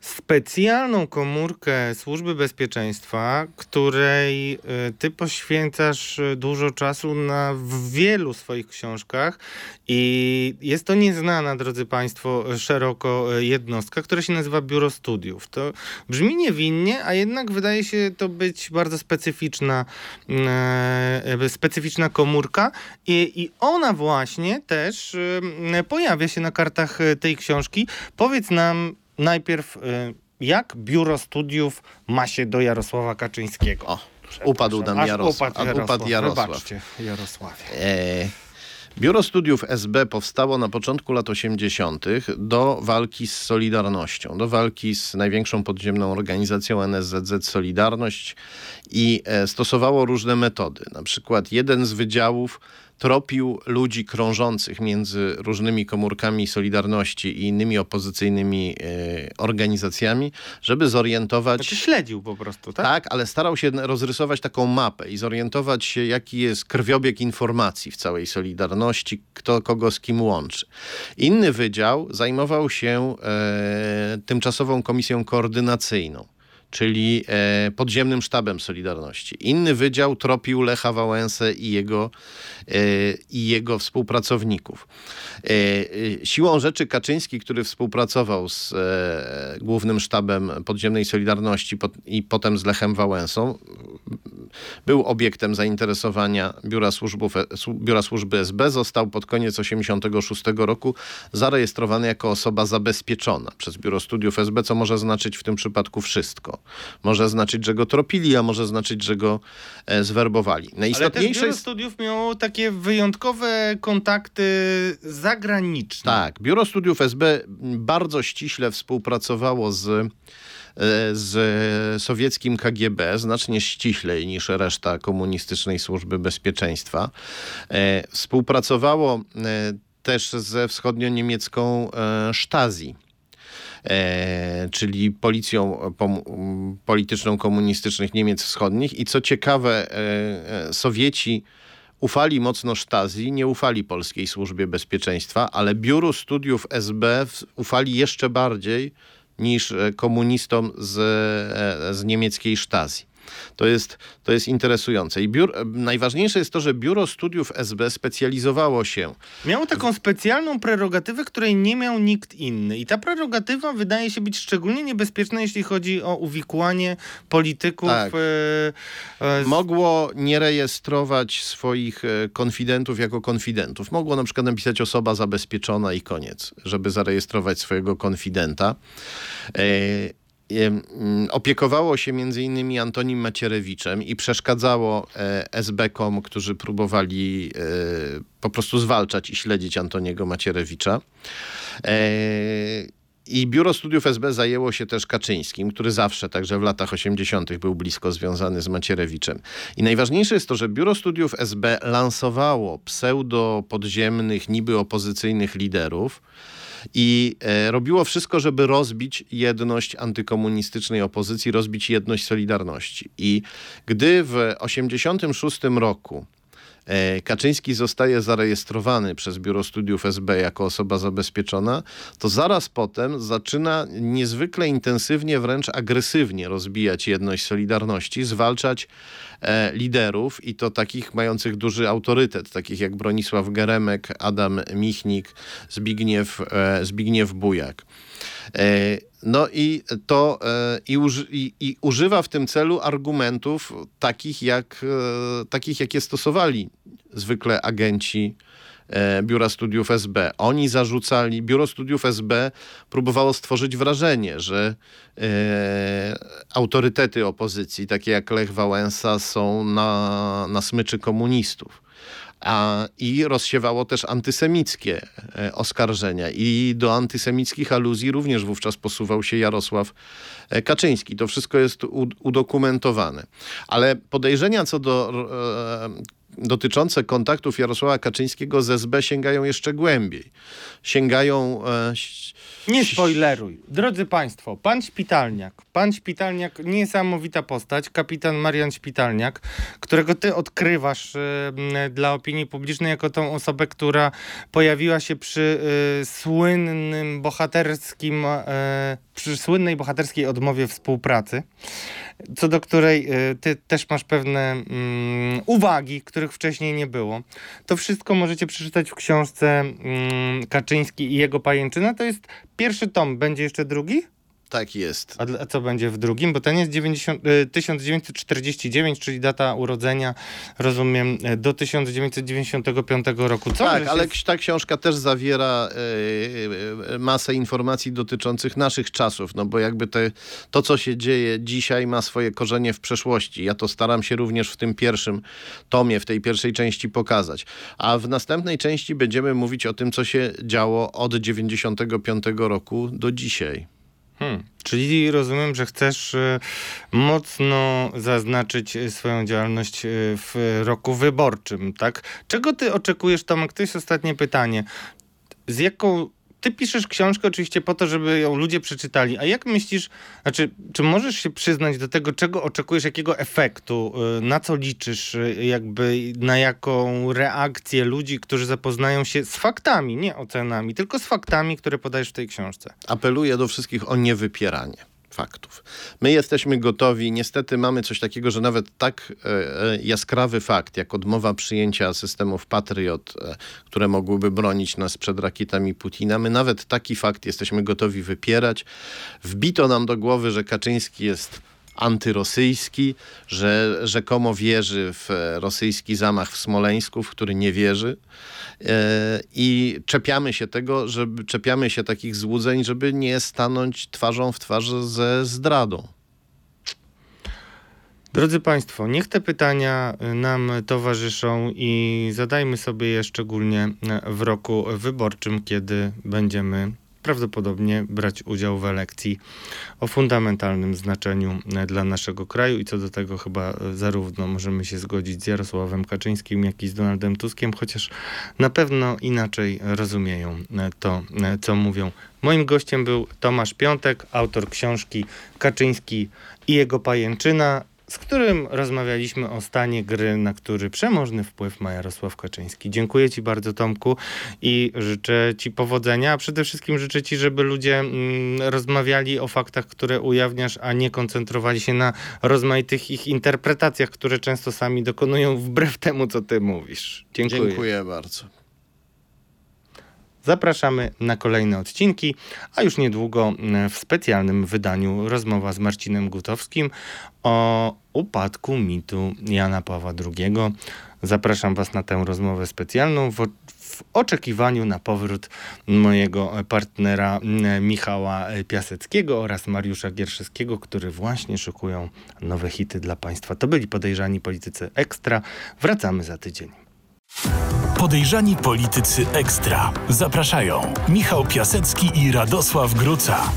specjalną komórkę Służby Bezpieczeństwa, której y, ty poświęcasz y, dużo czasu na wielu swoich książkach i jest to nieznana, drodzy Państwo, szeroko y, jednostka, która się nazywa Biuro Studiów. To brzmi niewinnie, a jednak wydaje się to być bardzo specyficzna, specyficzna komórka i, i ona właśnie też pojawia się na kartach tej książki. Powiedz nam, najpierw y, jak biuro studiów ma się do Jarosława Kaczyńskiego? O, upadł nam Jarosław. Upadł Jarosław. Upadł Jarosław. Wybaczcie, Jarosławie. E, biuro Studiów SB powstało na początku lat 80. do walki z Solidarnością, do walki z największą podziemną organizacją NSZZ Solidarność i e, stosowało różne metody. Na przykład jeden z wydziałów tropił ludzi krążących między różnymi komórkami Solidarności i innymi opozycyjnymi e, organizacjami, żeby zorientować... Znaczy śledził po prostu, tak? Tak, ale starał się rozrysować taką mapę i zorientować się, jaki jest krwiobieg informacji w całej Solidarności, kto kogo z kim łączy. Inny wydział zajmował się e, tymczasową komisją koordynacyjną czyli e, podziemnym sztabem Solidarności. Inny wydział tropił Lecha Wałęsę i jego, e, i jego współpracowników. E, siłą rzeczy Kaczyński, który współpracował z głównym sztabem podziemnej Solidarności i potem z Lechem Wałęsą, był obiektem zainteresowania Biura, Służbów, Biura Służby SB. Został pod koniec 1986 roku zarejestrowany jako osoba zabezpieczona przez Biuro Studiów SB, co może znaczyć w tym przypadku wszystko. Może znaczyć, że go tropili, a może znaczyć, że go e, zwerbowali. Najistotniejsze Ale też biuro studiów miało takie wyjątkowe kontakty zagraniczne. Tak, Biuro Studiów SB bardzo ściśle współpracowało z e, z sowieckim KGB, znacznie ściślej niż reszta komunistycznej służby bezpieczeństwa. E, współpracowało też ze wschodnio-niemiecką Stasi e, czyli policją polityczną komunistycznych Niemiec Wschodnich. I co ciekawe, e, e Sowieci ufali mocno Stasi, nie ufali Polskiej Służbie Bezpieczeństwa, ale Biuru Studiów SB ufali jeszcze bardziej niż e, komunistom z, e, z niemieckiej Stasi. To jest, to jest interesujące. I biur, najważniejsze jest to, że Biuro Studiów SB specjalizowało się. Miało taką specjalną prerogatywę, której nie miał nikt inny. I ta prerogatywa wydaje się być szczególnie niebezpieczna, jeśli chodzi o uwikłanie polityków. Tak. E, e, z... Mogło nie rejestrować swoich e, konfidentów jako konfidentów. Mogło na przykład napisać osoba zabezpieczona i koniec, żeby zarejestrować swojego konfidenta. E, opiekowało się między innymi Antonim Macierewiczem i przeszkadzało e, SB-kom, którzy próbowali e, po prostu zwalczać i śledzić Antoniego Macierewicza. E, I biuro studiów SB zajęło się też Kaczyńskim, który zawsze, także w latach 80., był blisko związany z Macierewiczem. I najważniejsze jest to, że biuro studiów SB lansowało pseudo-podziemnych, niby opozycyjnych liderów i e, robiło wszystko, żeby rozbić jedność antykomunistycznej opozycji, rozbić jedność Solidarności. I gdy w 1986 roku Kaczyński zostaje zarejestrowany przez Biuro Studiów SB jako osoba zabezpieczona, to zaraz potem zaczyna niezwykle intensywnie, wręcz agresywnie rozbijać jedność Solidarności, zwalczać e, liderów i to takich mających duży autorytet, takich jak Bronisław Geremek, Adam Michnik, Zbigniew, e, Zbigniew Bujak. E, no i to e, i, uży, i, i, używa w tym celu argumentów takich, jak, e, takich jakie stosowali zwykle agenci Biura Studiów SB. Oni zarzucali, Biuro Studiów SB próbowało stworzyć wrażenie, że e, autorytety opozycji, takie jak Lech Wałęsa, są na, na smyczy komunistów a, i rozsiewało też antysemickie e, oskarżenia. I do antysemickich aluzji również wówczas posuwał się Jarosław e, Kaczyński. To wszystko jest udokumentowane. Ale podejrzenia co do e, dotyczące kontaktów Jarosława Kaczyńskiego z SB sięgają jeszcze głębiej. Sięgają... Nie spoileruj. Drodzy Państwo, pan Szpitalniak, pan Szpitalniak, niesamowita postać, kapitan Marian Szpitalniak, którego ty odkrywasz e, dla opinii publicznej jako tą osobę, która pojawiła się przy e, słynnym bohaterskim, e, przy słynnej bohaterskiej odmowie współpracy co do której y, ty też masz pewne mm, uwagi, których wcześniej nie było. To wszystko możecie przeczytać w książce mm, Kaczyński i jego pajęczyna. To jest pierwszy tom, będzie jeszcze drugi? Tak jest. A, co będzie w drugim? Bo ten jest 90, 1949, y, czyli data urodzenia, rozumiem, y, do 1995 roku. Co tak, ale ta książka też zawiera y, masę informacji dotyczących naszych czasów, no bo jakby te, to, co się dzieje dzisiaj ma swoje korzenie w przeszłości. Ja to staram się również w tym pierwszym tomie, w tej pierwszej części pokazać. A w następnej części będziemy mówić o tym, co się działo od 95 roku do dzisiaj. Hmm. Czyli rozumiem, że chcesz y, mocno zaznaczyć y, swoją działalność y, w roku wyborczym, tak? Czego ty oczekujesz, Tomek? To jest ostatnie pytanie. Z jaką ty piszesz książkę oczywiście po to, żeby ją ludzie przeczytali. A jak myślisz, znaczy, czy możesz się przyznać do tego, czego oczekujesz, jakiego efektu, y, na co liczysz, y, jakby na jaką reakcję ludzi, którzy zapoznają się z faktami, nie ocenami, tylko z faktami, które podajesz w tej książce? Apeluję do wszystkich o niewypieranie faktów. My jesteśmy gotowi, niestety mamy coś takiego, że nawet tak e, e, jaskrawy fakt, jak odmowa przyjęcia systemów Patriot, e, które mogłyby bronić nas przed rakietami Putina, my nawet taki fakt jesteśmy gotowi wypierać. Wbito nam do głowy, że Kaczyński jest antyrosyjski, że rzekomo wierzy w rosyjski zamach w Smoleńsku, w który nie wierzy. E, I czepiamy się tego, żeby czepiamy się takich złudzeń, żeby nie stanąć twarzą w twarz ze zdradą. Drodzy Państwo, niech te pytania nam towarzyszą i zadajmy sobie je szczególnie w roku wyborczym, kiedy będziemy prawdopodobnie brać udział w elekcji o fundamentalnym znaczeniu e, dla naszego kraju i co do tego chyba e, zarówno możemy się zgodzić z Jarosławem Kaczyńskim, jak i z Donaldem Tuskiem, chociaż na pewno inaczej rozumieją e, to, co mówią. Moim gościem był Tomasz Piątek, autor książki Kaczyński i jego pajęczyna. Z którym rozmawialiśmy o stanie gry, na który przemożny wpływ ma Jarosław Kaczyński. Dziękuję Ci bardzo, Tomku, i życzę Ci powodzenia, a przede wszystkim życzę Ci, żeby ludzie mm, rozmawiali o faktach, które ujawniasz, a nie koncentrowali się na rozmaitych ich interpretacjach, które często sami dokonują wbrew temu, co Ty mówisz. Dziękuję. Dziękuję bardzo. Zapraszamy na kolejne odcinki, a już niedługo w specjalnym wydaniu rozmowa z Marcinem Gutowskim o upadku mitu Jana Pawła II. Zapraszam Was na tę rozmowę specjalną w, w oczekiwaniu na powrót mojego partnera Michała Piaseckiego oraz Mariusza Gierszewskiego, którzy właśnie szykują nowe hity dla Państwa. To byli podejrzani politycy ekstra. Wracamy za tydzień. Podejrzani politycy ekstra. Zapraszają Michał Piasecki i Radosław Gruca.